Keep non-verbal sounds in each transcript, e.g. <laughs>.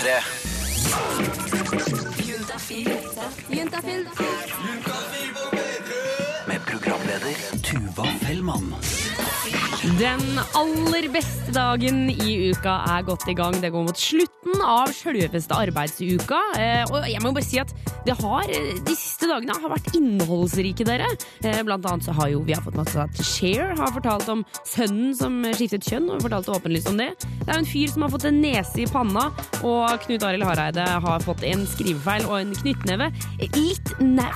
P3. Med programleder Tuva Fellmann. Den aller beste dagen i uka er godt i gang. Det går mot slutten av sjølveste arbeidsuka. Eh, Og jeg må bare si at det har, eh, de siste dagene har vært innholdsrike, dere. Eh, Blant annet så har jo vi har fått masse at Cher har fortalt om sønnen som skiftet kjønn, og fortalte åpenlyst om det. Det er jo en fyr som har fått en nese i panna, og Knut Arild Hareide har fått en skrivefeil og en knyttneve. Litt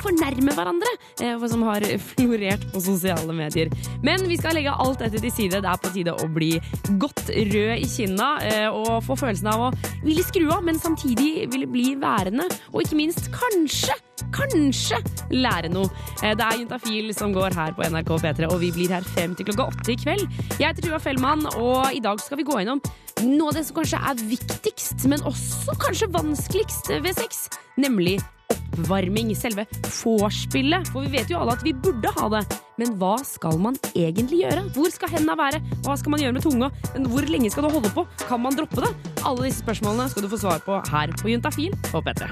for nærme hverandre, for som har florert på sosiale medier. Men vi skal legge alt dette til side. Det er på tide å bli godt rød i kinna og få følelsen av å ville skru av, men samtidig ville bli værende. Og ikke minst kanskje, kanskje lære noe. Eh, Det er Juntafil som går her på NRK P3, og vi blir her frem til klokka åtte i kveld. Jeg heter Tuva Fellmann, og i dag skal vi gå gjennom noe av det som kanskje er viktigst, men også kanskje vanskeligst ved sex, nemlig oppvarming, selve vorspielet. For vi vet jo alle at vi burde ha det. Men hva skal man egentlig gjøre? Hvor skal hendene være? Hva skal man gjøre med tunga? Hvor lenge skal du holde på? Kan man droppe det? Alle disse spørsmålene skal du få svar på her på Juntafil på P3.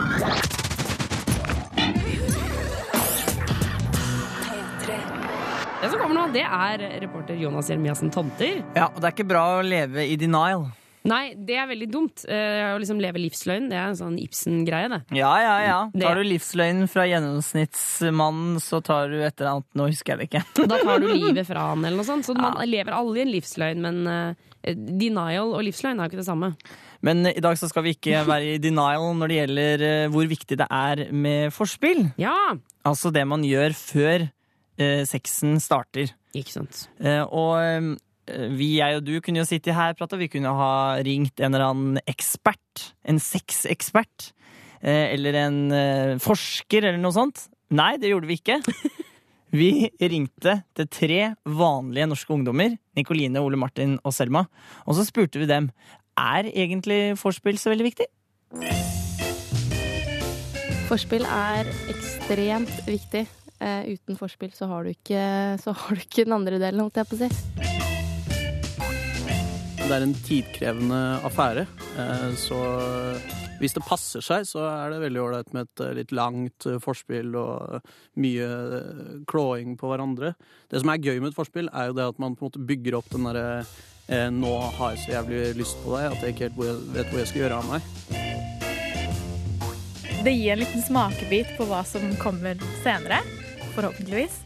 Det som kommer nå, det er reporter Jonas Jeremiassen Tomter. Ja, og det er ikke bra å leve i denial. Nei, det er veldig dumt. Uh, Å liksom leve livsløgn, det er en sånn Ibsen-greie, det. Ja, ja, ja. Det- Tar du livsløgnen fra gjennomsnittsmannen, så tar du et eller annet Nå husker jeg det ikke. <laughs> Da tar du livet fra han, eller noe sånt. Så man lever alle i en livsløgn, men uh, denial og livsløgn er jo ikke det samme. Men i dag så skal vi ikke <laughs> være i denial når det gjelder eh, hvor viktig det er med forspill. Ja! Altså det man gjør før eh, sexen starter. Ikke sant. Eh, og eh, vi, jeg og du, kunne jo sitte her og prate. Vi kunne ha ringt en eller annen ekspert. En sexekspert. Eh, eller en eh, forsker, eller noe sånt. Nei, det gjorde vi ikke. <laughs> Vi ringte til tre vanlige norske ungdommer, Nikoline, Ole Martin og Selma, og så spurte vi dem er egentlig vorspiel så veldig viktig. Forspill er ekstremt viktig. Eh, uten forspill så har, du ikke, så har du ikke den andre delen, holdt jeg på å si. Det er en tidkrevende affære, eh, så hvis det passer seg, så er det veldig ålreit med et eh, litt langt eh, forspill og mye klåing på hverandre. Det som er gøy med et forspill, er jo det at man på en måte bygger opp den derre Nå har jeg så jævlig lyst på deg at jeg ikke helt vet hvor jeg skal gjøre av meg. Det gir en liten smakebit på hva som kommer senere, forhåpentligvis.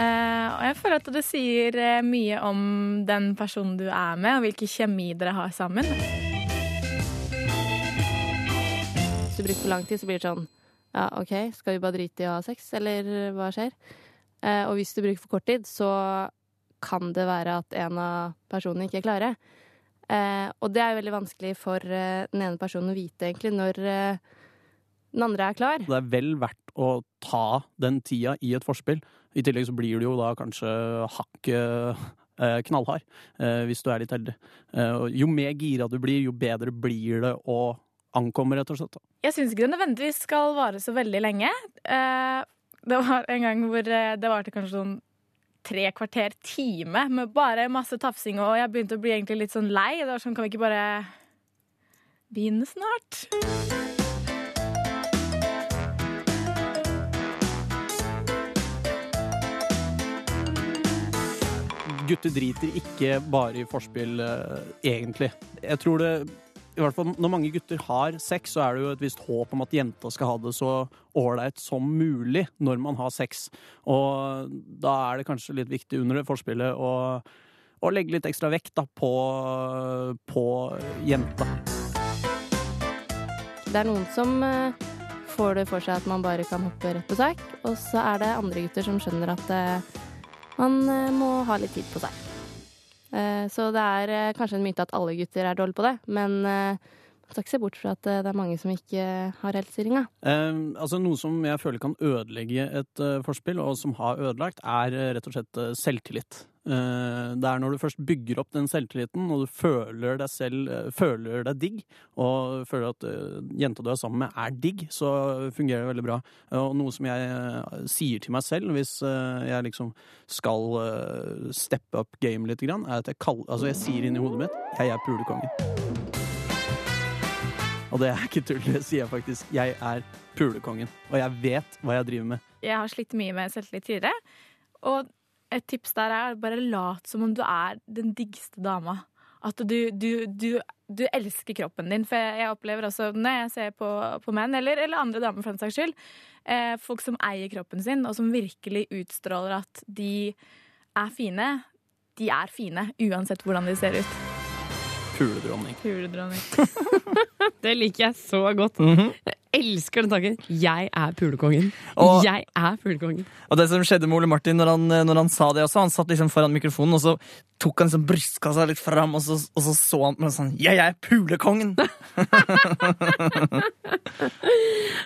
Eh, og jeg føler at det sier eh, mye om den personen du er med, og hvilken kjemi dere har sammen. Hvis du bruker for lang tid, så blir det sånn Ja, OK, skal vi bare drite i å ha sex, eller hva skjer? Eh, og hvis du bruker for kort tid, så kan det være at en av personene ikke er klare. Eh, og det er jo veldig vanskelig for eh, den ene personen å vite egentlig når eh, den andre er klar. Det er vel verdt å ta den tida i et forspill. I tillegg så blir du jo da kanskje hakket eh, knallhard, eh, hvis du er litt heldig. Eh, jo mer gira du blir, jo bedre blir det å ankomme, rett og slett. Jeg syns ikke det nødvendigvis skal vare så veldig lenge. Det var en gang hvor det varte kanskje sånn tre kvarter time med bare masse tafsing, og jeg begynte å bli egentlig litt sånn lei. Det var sånn, kan vi ikke bare begynne snart? Gutter driter ikke bare i forspill, eh, egentlig. Jeg tror det i hvert fall Når mange gutter har sex, så er det jo et visst håp om at jenta skal ha det så ålreit som mulig når man har sex. Og da er det kanskje litt viktig under det forspillet å, å legge litt ekstra vekt da, på, på jenta. Det er noen som eh, får det for seg at man bare kan hoppe rett på sak, og så er det andre gutter som skjønner at eh, man eh, må ha litt tid på seg. Eh, Så det er eh, kanskje en myte at alle gutter er dårlige på det, men man skal ikke se bort fra at det er mange som ikke har helt styringa. Eh, altså Noe som jeg føler kan ødelegge et forspill, og som har ødelagt, er rett og slett selvtillit. Eh, det er når du først bygger opp den selvtilliten, og du føler deg selv eh, føler deg digg, og føler at eh, jenta du er sammen med, er digg, så fungerer det veldig bra. Og noe som jeg sier til meg selv hvis jeg liksom skal steppe up game litt, er at jeg, kall, altså jeg sier inni hodet mitt 'jeg er pulekongen'. Og det er ikke tull, det sier jeg faktisk. Jeg er pulekongen, og jeg vet hva jeg driver med. Jeg har slitt mye med selvtillit tidligere. Og et tips der er bare lat som om du er den diggeste dama. At du, du, du, du elsker kroppen din. For jeg, jeg opplever også når jeg ser på, på menn, eller, eller andre damer for den saks skyld, eh, folk som eier kroppen sin, og som virkelig utstråler at de er fine. De er fine, uansett hvordan de ser ut. Puledronning. Puledronning. <laughs> Det liker jeg så godt. Mm Jeg elsker den tanken. Jeg er pulekongen. Og- Jeg er pulekongen. Og det som skjedde med Ole Martin når han, når han sa det også, han satt liksom foran mikrofonen, og så tok han liksom brystkassa litt fram, og så og så, så han på meg sånn Jeg er pulekongen! <laughs>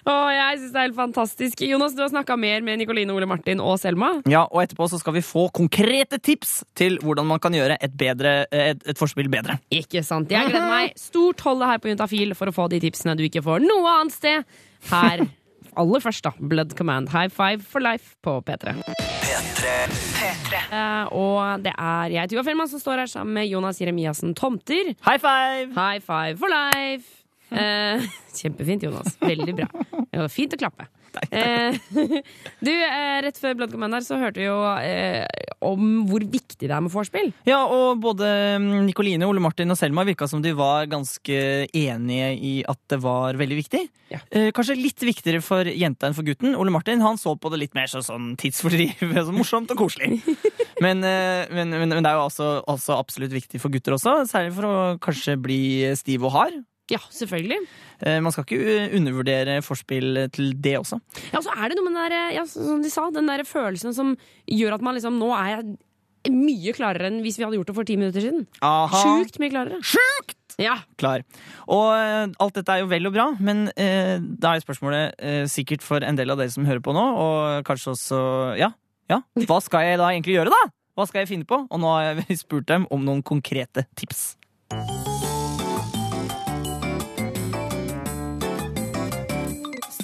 Å, jeg syns det er helt fantastisk. Jonas, du har snakka mer med Nikoline, Ole Martin og Selma. Ja, og etterpå så skal vi få konkrete tips til hvordan man kan gjøre et, bedre, et, et forspill bedre. Ikke sant? Jeg gleder meg stort holde her på Juntafil for å få de tipsene du ikke får noe annet sted. Her aller først, da. Blood Command High Five for Life på P3. Eh, og det er jeg, Tuva Fellmann, som står her sammen med Jonas Jeremiassen Tomter. High five! High five for life! Eh, <laughs> kjempefint, Jonas. Veldig bra. Det var fint å klappe. Eh, <laughs> du, eh, Rett før Command her så hørte vi jo om hvor viktig det er med vorspiel. Ja, og både mm, Nikoline, Ole Martin og Selma virka som de var ganske enige i at det var veldig viktig. Ja. Eh, kanskje litt viktigere for jenta enn for gutten. Ole Martin han så på det litt mer som sånn tidsfordriv, <laughs> så morsomt og koselig. Men, men, men, men det er jo også, også absolutt viktig for gutter også, særlig for å kanskje bli stiv og hard. Ja, selvfølgelig. Eh, man skal ikke undervurdere forspill til det også. Ja, så er det noe med den der, ja, som de sa, den der følelsen som gjør at man liksom Nå er jeg mye klarere enn hvis vi hadde gjort det for ti minutter siden. Aha. Sjukt mye klarere. Sjukt! Ja. Klar. Og eh, alt dette er jo vel og bra, men eh, da er spørsmålet eh, sikkert for en del av dere som hører på nå, og kanskje også Ja, ja, hva skal jeg da egentlig gjøre, da? Hva skal jeg finne på? Og nå har jeg <laughs> spurt dem om noen konkrete tips.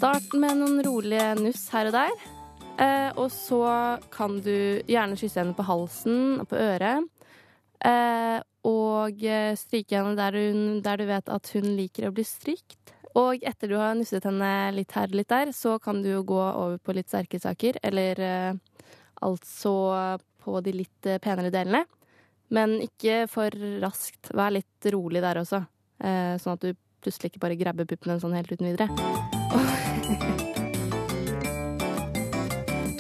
Start med noen rolige nuss her og der. Eh, og så kan du gjerne kysse henne på halsen og på øret. Eh, og eh, stryke henne der, hun, der du vet at hun liker å bli strykt. Og etter du har nusset henne litt her og litt der, så kan du gå over på litt sterke saker. Eller eh, altså på de litt eh, penere delene. Men ikke for raskt. Vær litt rolig der også. Eh, sånn at du plutselig ikke bare grabber puppene sånn helt uten videre. <laughs>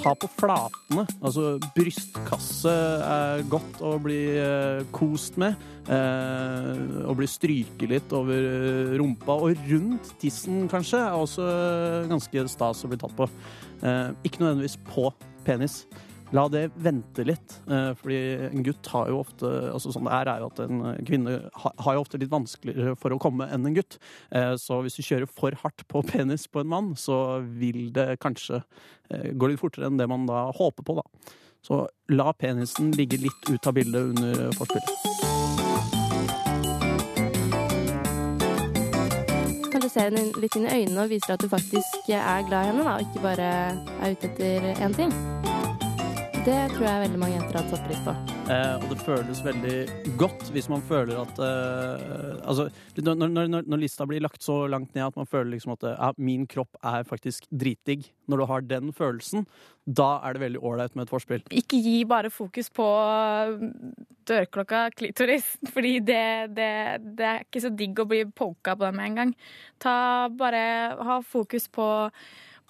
Ta på flatene. Altså brystkasse er godt å bli eh, kost med. Eh, å bli stryket litt over eh, rumpa og rundt tissen, kanskje, er også eh, ganske stas å bli tatt på. Eh, ikke nødvendigvis på penis. La det vente litt, eh, fordi en gutt har jo ofte altså Sånn det er, er jo at en kvinne har jo ofte litt vanskeligere for å komme enn en gutt. Eh, så hvis du kjører for hardt på <laughs> penis på en mann, så vil det kanskje eh, gå litt fortere enn det man da håper på, da. Så la penisen ligge litt ut av bildet under forspillet. Kan du se henne litt inn i øynene og vise at du faktisk er glad i henne, da, og ikke bare er ute etter én ting. Det tror jeg veldig mange jenter hadde satt pris på. Eh, og det føles veldig godt hvis man føler at eh, Altså, når, når, når, når lista blir lagt så langt ned at man føler liksom at eh, ja, min kropp er faktisk dritdigg, når du har den følelsen, da er det veldig ålreit med et forspill. Ikke gi bare fokus på dørklokka klitoris, <laughs> fordi det, det, det er ikke så digg å bli poka på den med en gang. Ta bare Ha fokus på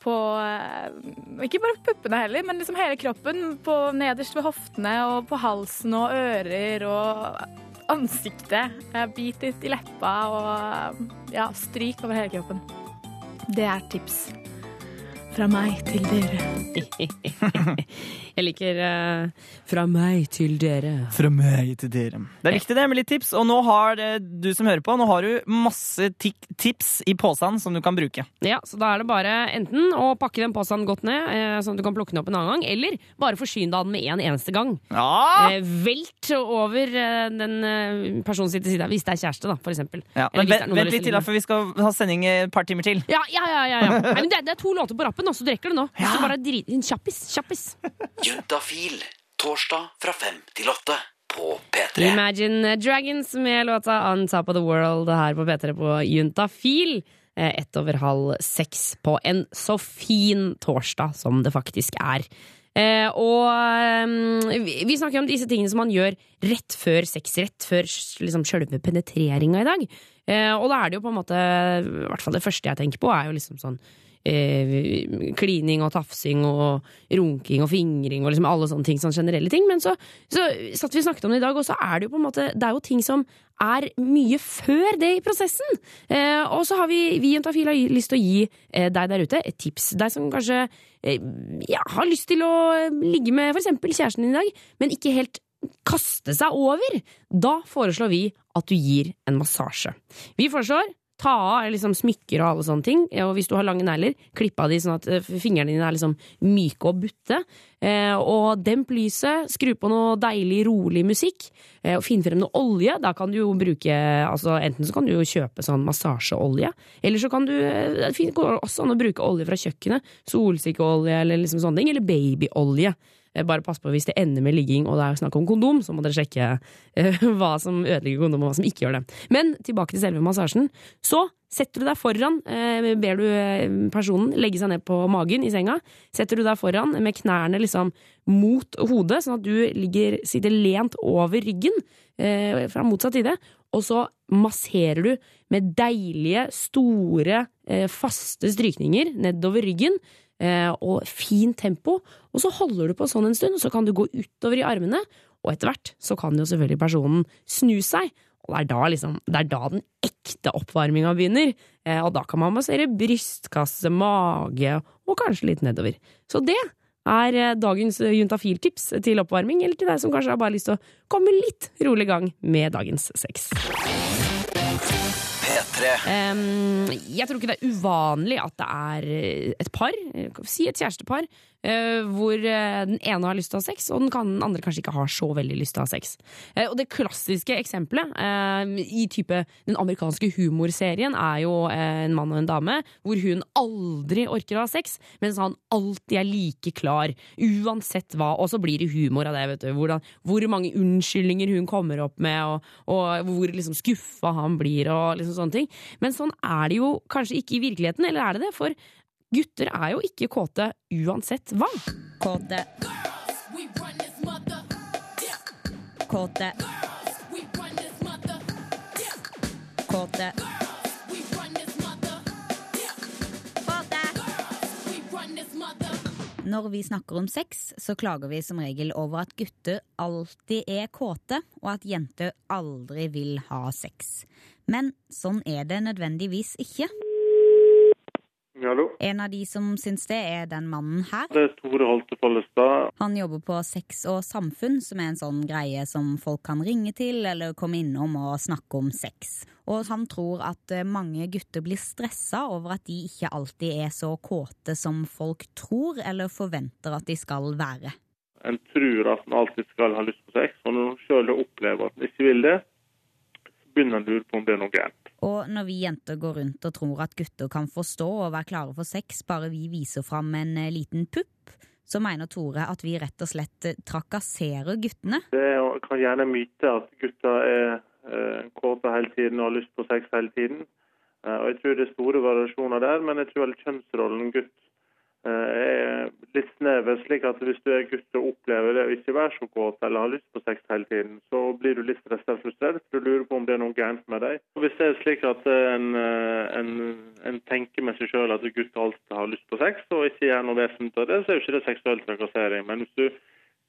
på eh, Ikke bare puppene heller, men liksom hele kroppen. På nederst ved hoftene og på halsen og ører og ansiktet. Bit litt i leppa og ja, stryk over hele kroppen. Det er tips fra meg til dere. <laughs> Jeg liker uh, 'fra meg til dere'. Fra meg til dere. Det er viktig det med litt tips, og nå har eh, du som hører på, nå har du masse tips i posen som du kan bruke. Ja, så Da er det bare enten å pakke den posen godt ned, eh, sånn at du kan plukke den opp en annen gang, eller bare forsyne deg av den med en eneste gang. Ja! Eh, velt over eh, den eh, personen sin til side, hvis det er kjæreste, da, for eksempel. ja. Men vent litt til, da, for vi skal ha sending et par timer til. Ja, ja, ja, ja, ja. <laughs> Nei, men det, det er to låter på rappen, nå, så du nå. Ja. Så bare drit kjappis. Kjappis. <laughs> Juntafil. Torsdag fra fem til åtte. på P3. Imagine Dragons med låta On Top of the World her på P3 på Juntafil. Eh, Ett over halv seks på en så fin torsdag som det faktisk er. Eh, og eh, vi, vi snakker om disse tingene som man gjør rett før sex, rett før liksom, sjølve penetreringa i dag. Eh, og da er det jo på en måte I hvert fall det første jeg tenker på, er jo liksom sånn eh, klining og tafsing og runking og fingring og liksom alle sånne ting, sånne generelle ting. Men så, så satt vi og snakket om det i dag, og så er det jo på en måte Det er jo ting som er mye før det i prosessen. Eh, og så har vi vi i Juntafil har lyst til å gi eh, deg der ute et tips. Deg som kanskje eh, ja, har lyst til å ligge med eksempel kjæresten din i dag, men ikke helt kaste seg over. Da foreslår vi at du gir en massasje. Vi foreslår ta av liksom smykker og alle sånne ting, og hvis du har lange negler, klipp av de sånn at eh, fingrene dine er liksom myke og butte. Eh, og demp lyset, skru på noe deilig, rolig musikk, eh, og finn frem noe olje. Da kan du jo bruke altså Enten så kan du jo kjøpe sånn massasjeolje, eller så kan du Det går også an å bruke olje fra kjøkkenet. Solsikkeolje eller liksom sånne ting, eller babyolje. Eh, Bare pass på hvis det ender med ligging og det er snakk om kondom, så må dere sjekke eh, <laughs> hva som ødelegger kondom og hva som ikke gjør det. Men tilbake til selve massasjen. Så setter du deg foran, eh, ber du personen legge seg ned på magen i senga. Setter du deg foran med knærne liksom mot hodet, sånn at du ligger, sitter lent over ryggen fra motsatt side. Og så masserer du med deilige, store, faste strykninger nedover ryggen og fint tempo. Og så holder du på sånn en stund, og så kan du gå utover i armene. Og etter hvert så kan jo selvfølgelig personen snu seg, og det er da, liksom, det er da den ekte oppvarminga begynner. Eh, og da kan man massere brystkasse, mage og kanskje litt nedover. Så det er eh, dagens juntafil-tips til oppvarming, eller til deg som kanskje har bare lyst til å komme litt rolig i gang med dagens sex. P3. Em, jeg tror ikke det er uvanlig at det er et par, eh, si et kjærestepar, hvor eh, den ene har lyst til å ha sex, og den, kan, den andre kanskje ikke har så veldig lyst til å ha sex. Eh, og det klassiske eksempelet eh, i type den amerikanske humorserien er jo eh, en mann og en dame, hvor hun aldri orker å ha sex, mens han alltid er like klar, uansett hva, og så blir det humor av det, vet du. Hvordan, hvor mange unnskyldninger hun kommer opp med, og, og hvor liksom skuffa han blir, og liksom sånne ting. Men sånn er det jo kanskje ikke i virkeligheten, eller er det det? For gutter er jo ikke kåte uansett hva. Kåte. Kåte. Kåte. Når vi snakker om sex, så klager vi som regel over at gutter alltid er kåte, og at jenter aldri vil ha sex. Men sånn er det nødvendigvis ikke. Hallo, En av de som syns det, er den mannen her. det er Tore Holte Follestad. Han jobber på Sex og samfunn, som er en sånn greie som folk kan ringe til eller komme innom og snakke om sex. Og han tror at eh, mange gutter blir stressa over at de ikke alltid er så kåte som folk tror eller forventer at de skal være. En tror at en alltid skal ha lyst på sex, og når en sjøl opplever at en ikke vil det, så begynner en å lure på om det er noe gærent. Og når vi jenter går rundt og tror at gutter kan forstå og være klare for sex bare vi viser fram en eh, liten pupp, så mener Tore at vi rett og slett eh, trakasserer guttene. Det kan gjerne myte at gutter er kåpe kåte hele tiden og har lyst på sex hele tiden. Eh, og Jeg tror det er store variasjoner der, men jeg tror kjønnsrollen gutt eh, er litt snever. slik at hvis du er gutt og opplever det å ikke være så kåt eller har lyst på sex hele tiden, så blir du litt stressa og frustrert, du lurer på om det er noe gærent med deg. Og Hvis det er slik at eh, en, eh, en, en tenker med seg sjøl at gutt alltid har lyst på sex, og ikke gjør noe vesentlig av det, så er jo ikke det seksuell trakassering. Men hvis du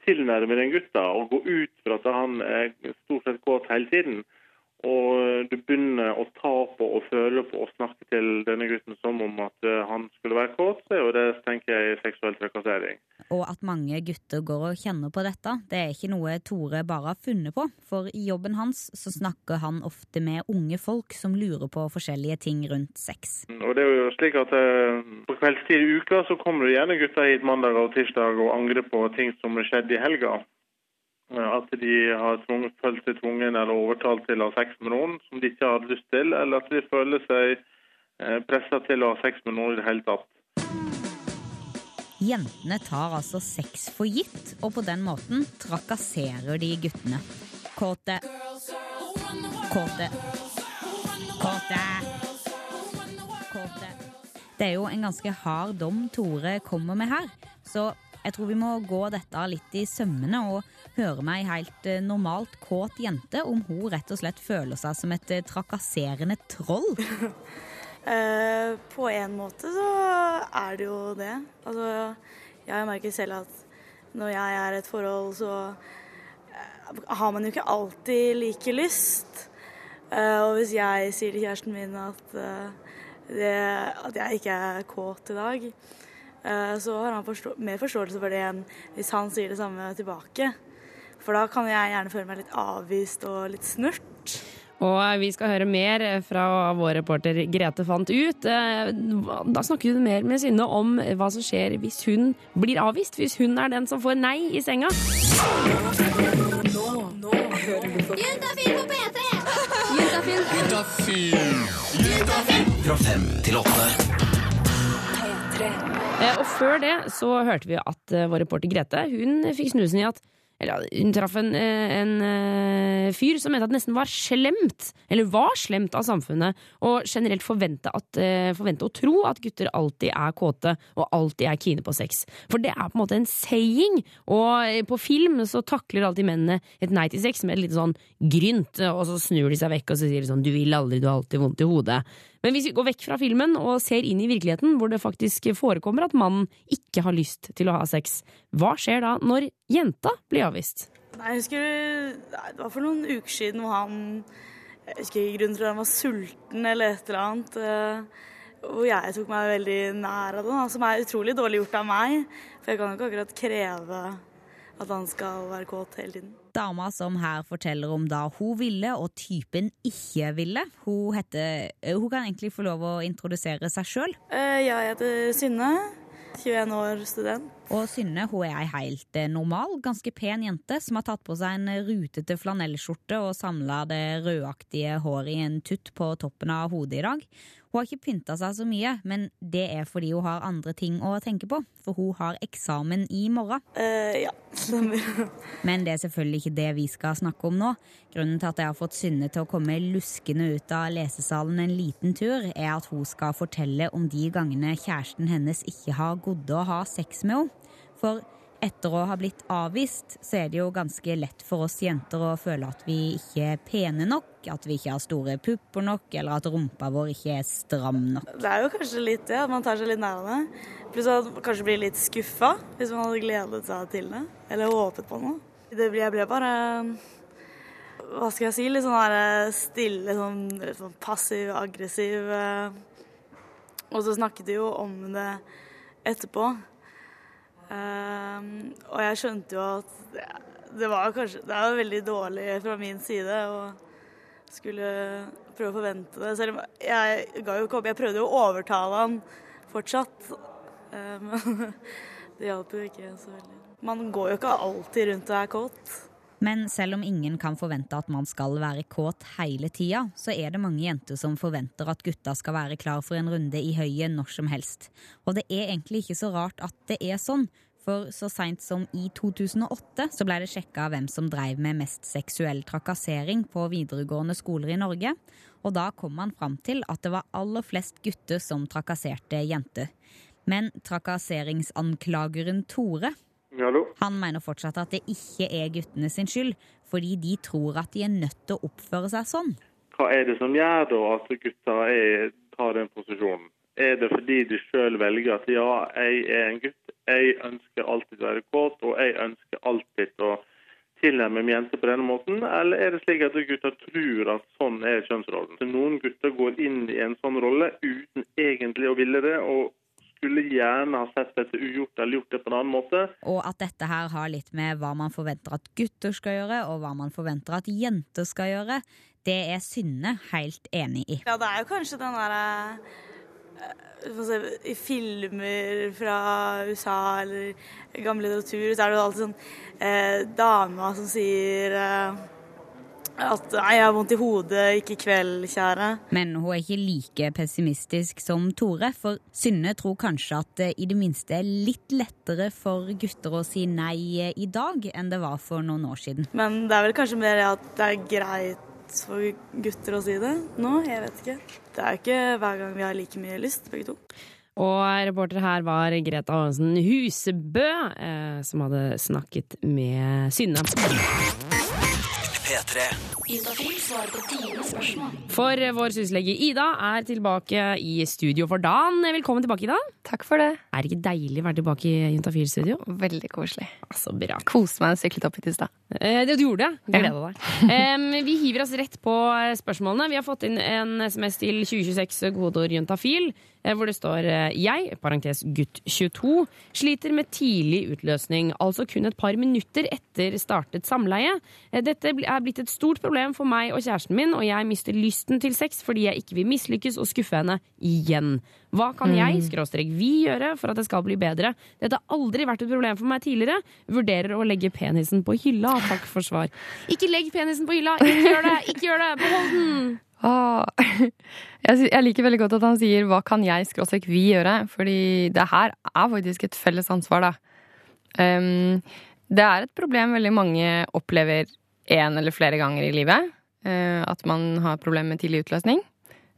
tilnærmer en gutt og går ut fra at han er stort sett kåt hele tiden, og du begynner å ta på og føle på og snakke til denne gutten som om at eh, han skulle være kåt, så er jo det, tenker jeg, seksuell trakassering. Og at mange gutter går og kjenner på dette, det er ikke noe Tore bare har funnet på. For i jobben hans så snakker han ofte med unge folk som lurer på forskjellige ting rundt sex. Og det er jo slik at eh, På kveldstid i uka så kommer det gjerne gutter hit mandag og tirsdag og angrer på ting som skjedde i helga. Eh, At de har tvunget, følt seg tvungen eller overtalt til å ha sex med noen som de ikke hadde lyst til, eller at de føler seg pressa til å ha sex med noen i det hele tatt. Jentene tar altså sex for gitt, og på den måten trakasserer de guttene. Kåte. Kåte. Kåte. Kåte. Det er jo en ganske hard dom Tore kommer med her, så jeg tror vi må gå dette litt i sømmene og høre med ei helt eh, normalt kåt jente om hun rett og slett føler seg som et eh, trakasserende troll. <laughs> Eh, på en måte så er det jo det. Altså, jeg merker selv at når jeg er i et forhold, så har man jo ikke alltid like lyst. Og hvis jeg sier til kjæresten min at, det, at jeg ikke er kåt i dag, så har han forstå mer forståelse for det enn hvis han sier det samme tilbake. For da kan jeg gjerne føle meg litt avvist og litt snurt. Og vi skal høre mer fra vår reporter Grete fant ut. Eh, Da snakker hun mer med Synne om hva som skjer hvis hun blir avvist. Hvis hun er den som får nei i senga. Fra fem til åtte. Eh, Og før det så hørte vi at eh, vår reporter Grete hun fikk snusen i at eller, hun traff en, eh, en eh, fyr som mente at det nesten var slemt, eller var slemt av samfunnet, og generelt forvente, at, eh, forvente å tro at gutter alltid er kåte og alltid er kine på sex. For det er på en måte en saying, og eh, på film så takler alltid mennene et nei til sex med et lite sånn grynt, og så snur de seg vekk og så sier de sånn du vil aldri, du har alltid vondt i hodet. Men hvis vi går vekk fra filmen og ser inn i virkeligheten, hvor det faktisk forekommer at mannen ikke har lyst til å ha sex, hva skjer da når jenta blir avvist? Nei, jeg husker Det var for noen uker siden hvor han Jeg husker ikke grunnen til at han var sulten eller et eller annet. eh, Hvor jeg tok meg veldig nær av det, som er utrolig dårlig gjort av meg. For jeg kan jo ikke akkurat kreve at han skal være kåt hele tiden. Dama som her forteller om da hun ville og typen ikke ville. Hun, heter, eh, hun kan egentlig få lov å introdusere seg sjøl. Eh, Jeg heter Synne. 21 år student. Og Synne hun er ei helt eh, normal, ganske pen jente som har tatt på seg en rutete flanellskjorte og samla det rødaktige håret i en tutt på toppen av hodet i dag. Hun har ikke pynta seg så mye, men det er fordi hun har andre ting å tenke på. For hun har eksamen i morgen. Uh, ja, stemmer. Men det er selvfølgelig ikke det vi skal snakke om nå. Grunnen til at jeg har fått Synne til å komme luskende ut av lesesalen en liten tur, er at hun skal fortelle om de gangene kjæresten hennes ikke har godde å ha sex med henne. For etter å ha blitt avvist, så er det jo ganske lett for oss jenter å føle at vi ikke er pene nok, at vi ikke har store pupper nok, eller at rumpa vår ikke er stram nok. Det er jo kanskje litt det, at man tar seg litt nær av det. Pluss at man kanskje blir litt skuffa hvis man hadde gledet seg til det. Eller håpet på noe. Det ble, jeg ble bare Hva skal jeg si? Litt sånn der stille, sånn, sånn passiv-aggressiv. Og så snakket de jo om det etterpå. Um, og jeg skjønte jo at det, var kanskje Det er veldig dårlig fra min side å skulle prøve å forvente det. Selv om jeg opp. Jeg prøvde jo å overtale han fortsatt. Men <laughs> det hjalp jo ikke så veldig. Man går jo ikke alltid rundt og er kåt. Men selv om ingen kan forvente at man skal være kåt hele tida, så er det mange jenter som forventer at gutta skal være klar for en runde i høyet når som helst. Og det er egentlig ikke så rart at det er sånn, for så seint som i 2008 så ble det sjekka hvem som dreiv med mest seksuell trakassering på videregående skoler i Norge, og da kom man fram til at det var aller flest gutter som trakasserte jenter. Men trakasseringsanklageren Tore Hallo? han mener fortsatt at det ikke er guttene sin skyld, fordi de tror at de er nødt til å oppføre seg sånn. Hva er det som gjør da at gutta er, tar den posisjonen? Er det fordi de sjøl velger at ja, jeg er en gutt, jeg ønsker alltid å være kåt, og jeg ønsker alltid å tilnærme jenter på denne måten, eller er det slik at gutter tror at sånn er kjønnsrollen? Noen gutter går inn i en sånn rolle uten egentlig å ville det, og skulle gjerne ha sett dette ugjort eller gjort det på en annen måte. Og at dette her har litt med hva man forventer at gutter skal gjøre, og hva man forventer at jenter skal gjøre, det er Synne helt enig i. Ja, det er jo kanskje den derre I filmer fra USA eller gammel litteratur, så er det jo alltid sånn eh, dama som sier eh, At nei, jeg har vondt i hodet, ikke i kveld, kjære. Men hun er ikke like pessimistisk som Tore, for Synne tror kanskje at det i det minste er litt lettere for gutter å si nei i dag enn det var for noen år siden. Men det er vel kanskje mer at det er greit for gutter å si det nå. Jeg vet ikke. Det er jo ikke hver gang vi har like mye lyst, begge to. Og reporter her var Greta Aasen Husebø, eh, som hadde snakket med Synne. P3. For vår syslege Ida er tilbake i studio for dagen. Velkommen tilbake, Ida. Takk for det. Er det ikke deilig å være tilbake i Juntafil-studio? Veldig koselig. Så bra. Koste meg og syklet opp hit i stad. Eh, det du gjorde det. Gleda deg. um, vi hiver oss rett på spørsmålene. Vi har fått inn en SMS til 2026 godord juntafil, eh, hvor det står eh, jeg, parentes gutt 22, sliter med tidlig utløsning, altså kun et par minutter etter startet samleie. Eh, Dette er blitt et stort problem for meg og kjæresten min, og jeg mister lysten til sex fordi jeg ikke vil mislykkes og skuffe henne igjen. Hva kan jeg, skråstrek vi, gjøre for at det skal bli bedre? Dette har aldri vært et problem for meg tidligere. Vurderer å legge penisen på hylla. Takk for svar. Ikke legg penisen på hylla! Ikke gjør det! Ikke gjør det! Behold den! <laughs> Åh. Jeg, liker veldig godt at han sier 'hva kan jeg skråstrek vi gjøre', fordi det her er faktisk et felles ansvar, da. Um, det er et problem veldig mange opplever én eller flere ganger i livet. Uh, at man har problemer med tidlig utløsning.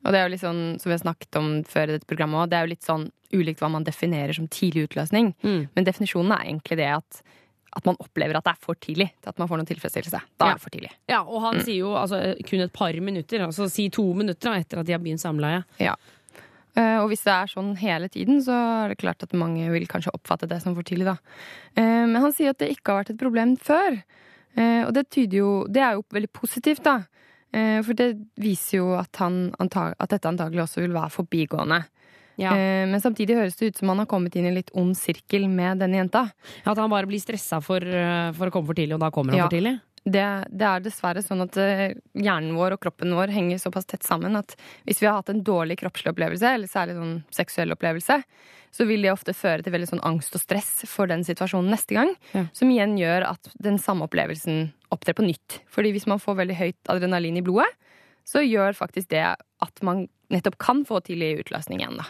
Og det er jo litt sånn, som vi har snakket om før i dette programmet også, det er jo litt sånn ulikt hva man definerer som tidlig utløsning. Mm. Men definisjonen er egentlig det at, at man opplever at det er for tidlig til at man får noen tilfredsstillelse. Da Ja. er det for tidlig. Ja, og han sier jo altså, kun et par minutter, altså si to minutter etter at de har begynt samleie. Ja. Eh, Og hvis det er sånn hele tiden, så er det klart at mange vil kanskje oppfatte det som for tidlig, da. Eh, Men han sier at det ikke har vært et problem før. Eh, Og det tyder jo Det er jo veldig positivt, da. For det viser jo at, han, at dette antagelig også vil være forbigående. Ja. Eh, Men samtidig høres det ut som han har kommet inn i en litt ond sirkel med denne jenta. At han bare blir stressa for, uh, for å komme for tidlig, og da kommer han Ja. for tidlig? det, det er dessverre sånn at eh, hjernen vår og kroppen vår henger såpass tett sammen at hvis vi har hatt en dårlig kroppslig opplevelse, eller særlig sånn seksuell opplevelse, så vil det ofte føre til veldig sånn angst og stress for den situasjonen neste gang. Ja. Som igjen gjør at den samme opplevelsen opptrer på nytt. Fordi hvis man får veldig høyt adrenalin i blodet, så gjør faktisk det at man nettopp kan få tidlig utløsning igjen, da.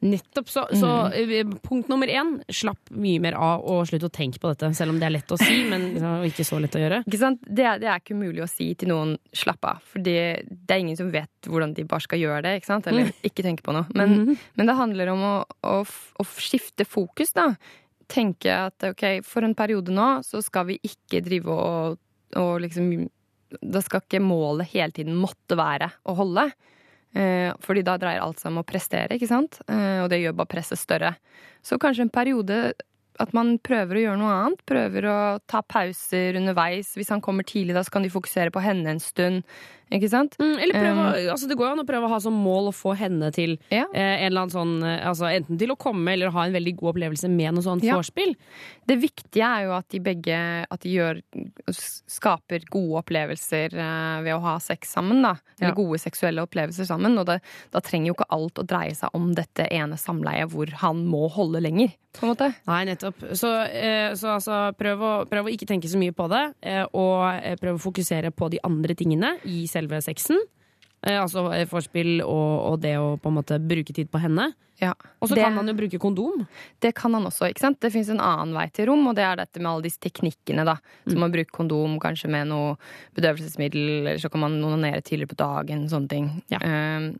Nettopp. Så, så mm. punkt nummer én, slapp mye mer av og slutt å tenke på dette. Selv om det er lett å si, <laughs> men er ikke så lett å gjøre. Ikke sant? Det, det er ikke mulig å si til noen 'slapp av', for det, det er ingen som vet hvordan de bare skal gjøre det. ikke sant? Eller ikke tenke på noe. Men, mm. men det handler om å, å, å skifte fokus, da. Tenke at ok, for en periode nå så skal vi ikke drive og, og liksom Da skal ikke målet hele tiden måtte være å holde. Eh, fordi da dreier alt seg om å prestere, ikke sant? Eh, og det gjør bare presset større. Så kanskje en periode at man prøver å gjøre noe annet. Prøver å ta pauser underveis. Hvis han kommer tidlig, da så kan de fokusere på henne en stund. Ikke sant? Mm, eller prøve, å- altså det går jo an å prøve å ha som mål å få henne til Ja. eh, en eller annen sånn eh, altså Enten til å komme eller ha en veldig god opplevelse med noe sånt Ja. Det viktige er jo at de begge at de gjør, skaper gode opplevelser eh, ved å ha sex sammen. da. Eller Ja. gode seksuelle opplevelser sammen. Og det, da trenger jo ikke alt å dreie seg om dette ene samleiet hvor han må holde lenger. på en måte. Nei, nettopp. Så, eh, så altså, prøv å, prøv å ikke tenke så mye på det, eh, og eh, prøv å fokusere på de andre tingene i selve sexen. Eh, altså forspill og, og det å på en måte bruke tid på henne. Ja. Og så kan han jo bruke kondom. Det kan han også, ikke sant? Det fins en annen vei til rom, og det er dette med alle disse teknikkene, da. Som å bruke kondom, kanskje med noe bedøvelsesmiddel, eller så kan man onanere tidligere på dagen, sånne ting. Ja. Um,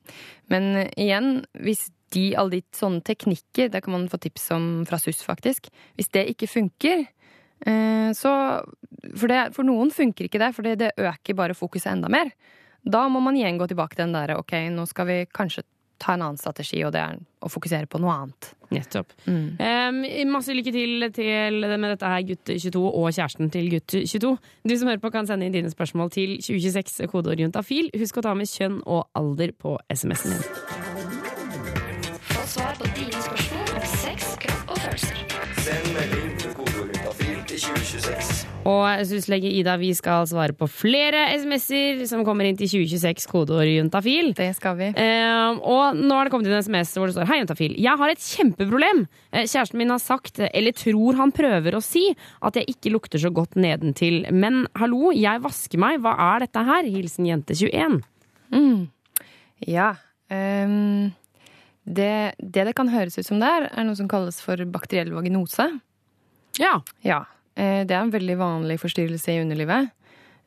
men igjen, hvis de, alle de sånne teknikker, det kan man få tips om fra SUS, faktisk. Hvis det ikke funker, eh, så for, det, for noen funker ikke det, for det, det øker bare fokuset enda mer. Da må man igjen gå tilbake til den derre ok, nå skal vi kanskje ta en annen strategi, og det er å fokusere på noe annet. Nettopp. Mm. Um, masse lykke til, til med dette her, gutt 22, og kjæresten til gutt 22. Du som hører på, kan sende inn dine spørsmål til 2026, kodeord juntafil. Husk å ta med kjønn og alder på SMS-en din. 2026. Og SUS-lege Ida, vi skal svare på flere SMS-er som kommer inn til 2026, kodeord juntafil. Det skal vi. Eh, og nå har det kommet inn en SMS hvor det står Hei, juntafil. Jeg har et kjempeproblem. Eh, kjæresten min har sagt, eller tror han prøver å si, at jeg ikke lukter så godt nedentil. Men hallo, jeg vasker meg. Hva er dette her? Hilsen jente21. Mm. Ja. Um det, det, det kan høres ut som det er, er noe som kalles for bakteriell vaginose. Ja. ja eh, Det er en veldig vanlig forstyrrelse i underlivet.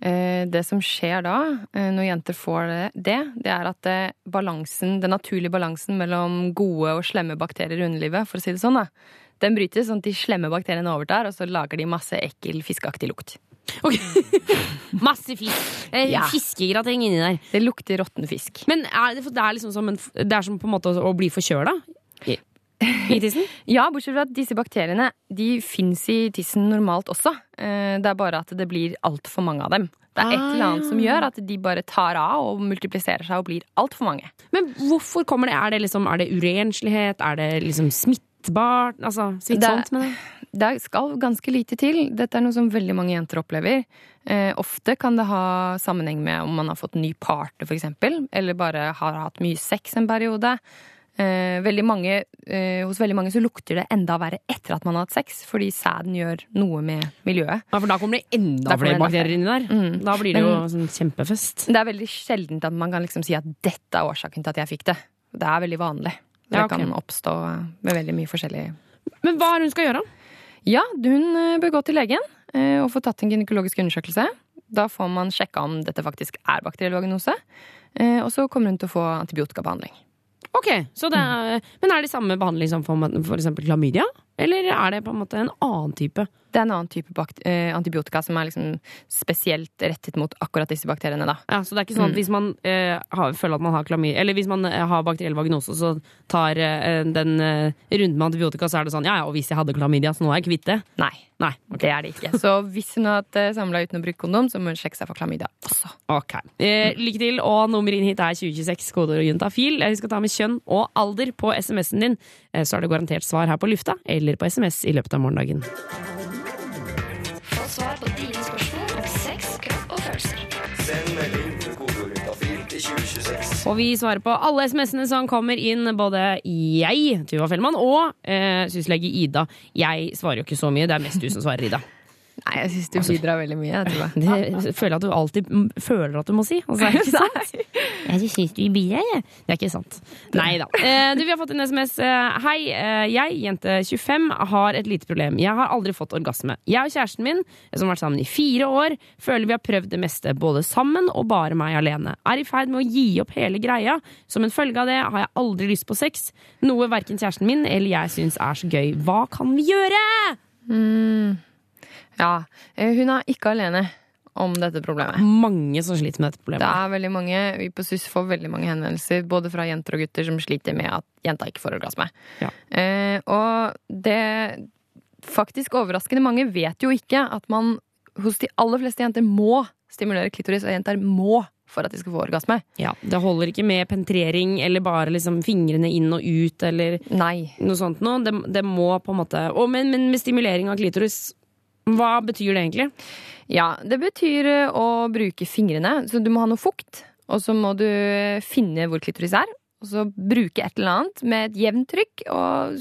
Eh, Det som skjer da, eh, når jenter får det, det, er at balansen, den naturlige balansen mellom gode og slemme bakterier i underlivet, for å si det sånn, da, den brytes sånn at de slemme bakteriene overtar, og så lager de masse ekkel, fiskeaktig lukt. <laughs> Masse fisk. Ja. Fiskegrateng inni der. Det lukter råtten fisk. Men er det, det er liksom som en, det er som på en måte å bli forkjøla? I, tissen? <laughs> Ja, bortsett fra at disse bakteriene de fins i tissen normalt også. Eh, Det er bare at det blir altfor mange av dem. Det er et Ah, eller annet som gjør at de bare tar av og multipliserer seg og blir altfor mange. Men hvorfor kommer det? Er det, liksom, er det urenslighet? Er det liksom smittbart? Altså smittsomt, Det- med det? Det skal ganske lite til. Dette er noe som veldig mange jenter opplever. Eh, ofte kan det ha sammenheng med om man har fått ny partner, eksempel, eller bare har hatt mye sex en periode. Eh, veldig mange, eh, hos veldig mange så lukter det enda verre etter at man har hatt sex, fordi sæden gjør noe med miljøet. Ja, for da kommer det enda flere bakterier inni der. Mm. Da blir det jo Men- sånn kjempefest. Det er veldig sjeldent at man kan liksom si at dette er årsaken til at jeg fikk det. Det er veldig vanlig. Det Ja, okay. kan oppstå med veldig mye forskjellig Men hva er hun skal gjøre? Ja, hun eh, bør gå til legen eh, og få tatt en gynekologisk undersøkelse. Da får man sjekka om dette faktisk er bakteriell vaginose. Eh, Og så kommer hun til å få antibiotikabehandling. Ok, er, Men er det samme behandling som for, for eksempel klamydia? Eller er det på en måte en annen type? Det er en annen type eh, antibiotika som er liksom spesielt rettet mot akkurat disse bakteriene. da. Ja, Så det er ikke sånn at Mm. hvis man eh, har, føler at man har klamydia Eller hvis man eh, har bakteriell vagnose, så tar eh, den eh, runden med antibiotika, så er det sånn Ja ja, og hvis jeg hadde klamydia, så nå er jeg kvitt det. Nei, Nei, det er det ikke. Så hvis hun har hatt eh, samla uten å bruke kondom, så må hun sjekke seg for klamydia også. Ok. Eh, lykke til, og nummer inn hit er 2026, kodeord juntafil. Husk skal ta med kjønn og alder på SMS-en din, så er det garantert svar her på lufta eller på SMS i løpet av morgendagen. Få svar på dine spørsmål om sex, kropp og følelser. Og vi svarer på alle SMS-ene som kommer inn, både jeg, Tuva Fellmann, og eh, syslege Ida. Jeg svarer jo ikke så mye, det er mest du som svarer, Ida. Nei, jeg syns du bidrar veldig mye. Jeg tror. Det føler jeg at du alltid føler at du må si. Altså, er det ikke <laughs> sant? Jeg syns du bidrar, jeg. Det er ikke sant. Nei da. Eh, du, vi har fått en SMS. Eh, Hei, eh, jeg, jente 25, har et lite problem. Jeg har aldri fått orgasme. Jeg og kjæresten min, som har vært sammen i fire år, føler vi har prøvd det meste, både sammen og bare meg alene. Er i ferd med å gi opp hele greia. Som en følge av det har jeg aldri lyst på sex. Noe verken kjæresten min eller jeg syns er så gøy. Hva kan vi gjøre? Mm. Ja. eh, Hun er ikke alene om dette problemet. Mange som sliter med dette problemet. Det er veldig mange, Vi på SUS får veldig mange henvendelser både fra jenter og gutter som sliter med at jenta ikke får orgasme. Ja. Eh, og det faktisk overraskende mange vet jo ikke at man hos de aller fleste jenter må stimulere klitoris, og jenter må for at de skal få orgasme. Ja, Det holder ikke med penetrering eller bare liksom fingrene inn og ut eller Nei. noe sånt noe. Det, det må på en måte og, men, men med stimulering av klitoris, hva betyr det egentlig? Ja, det betyr eh, å bruke fingrene. Så du må ha noe fukt, og så må du finne hvor klitoris er. Og så bruke et eller annet med et jevnt trykk, og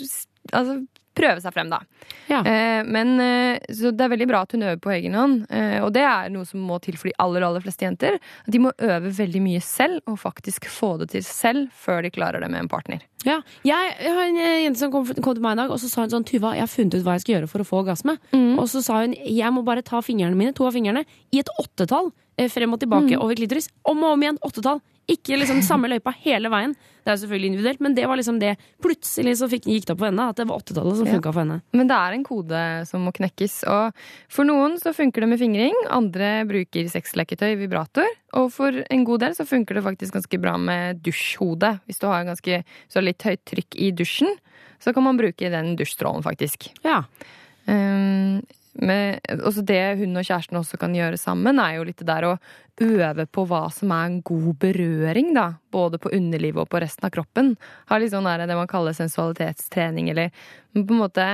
altså, prøve seg frem, da. Ja. Eh, men, eh, så det er veldig bra at hun øver på egen hånd, eh, og det er noe som må til for de aller, aller fleste jenter. De må øve veldig mye selv, og faktisk få det til selv, før de klarer det med en partner. Ja, jeg, jeg har en eh, jente som kom, kom til meg i dag, og så sa hun sånn Tuva, jeg har funnet ut hva jeg skal gjøre for å få orgasme. Og så sa hun jeg må bare ta fingrene mine, to av fingrene, i et åttetall eh, frem og tilbake over klitoris. Om og om igjen. Åttetall. Ikke liksom samme løypa hele veien. Det er jo selvfølgelig individuelt, men det var liksom det. Plutselig så fikk, gikk det opp for henne at det var åttetallet som Ja. for henne. Men det er en kode som må knekkes. Og for noen så funker det med fingring, andre bruker sexleketøy, vibrator. Og for en god del så funker det faktisk ganske bra med dusjhode. Hvis du har, ganske, har litt høyt trykk i dusjen, så kan man bruke den dusjstrålen, faktisk. Ja. Um, med, også det hun og kjæresten også kan gjøre sammen, er jo litt det der å øve på hva som er en god berøring, da. Både på underlivet og på resten av kroppen. Har litt sånn der, det man kaller sensualitetstrening, eller på en måte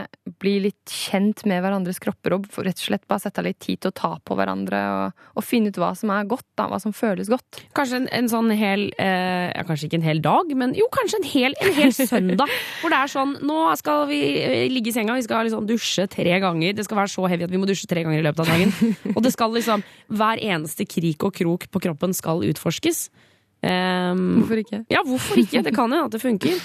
bli litt kjent med hverandres kropper og rett og slett bare sette litt tid til å ta på hverandre og, og finne ut hva som er godt, da. Hva som føles godt. Kanskje en, en sånn hel eh, ja, Kanskje ikke en hel dag, men jo, kanskje en hel, en hel <laughs> søndag. hvor det er sånn Nå skal vi eh, ligge i senga, vi skal liksom dusje tre ganger. Det skal være så heavy at vi må dusje tre ganger i løpet av dagen. Og det skal liksom Hver eneste krik og krok på kroppen skal utforskes. Um, Hvorfor ikke? Ja, hvorfor ikke? Det kan jo at det funker.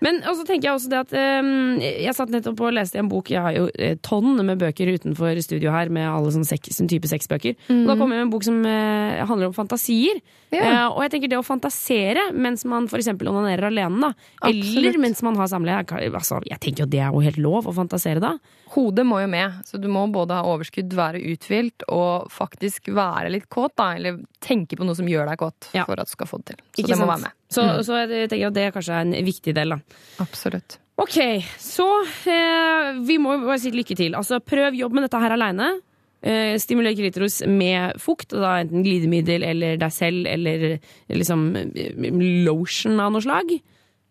Men og så tenker jeg også det at um, Jeg satt nettopp og leste i en bok Jeg har jo eh, tonn med bøker utenfor studio her med alle sånne seks, sånn type sexbøker. Og da kom jeg med en bok som eh, handler om fantasier. Ja. Eh, og jeg tenker det å fantasere mens man f.eks. onanerer alene, da. Absolutt. Eller mens man har samleie. Altså, jeg tenker jo det er jo helt lov å fantasere da. Hodet må jo med, så du må både ha overskudd, være uthvilt og faktisk være litt kåt, da. Eller tenke på noe som gjør deg kåt, Ja. for at du skal få det til. Så Ikke det må sant? være med. Så, Mm. så jeg tenker at det kanskje er en viktig del, da. Absolutt. Ok, så eh, vi må bare si lykke til. Altså, prøv jobb med dette her aleine. Eh, stimuler klitoris med fukt, og da enten glidemiddel eller deg selv eller liksom eh, lotion av noe slag.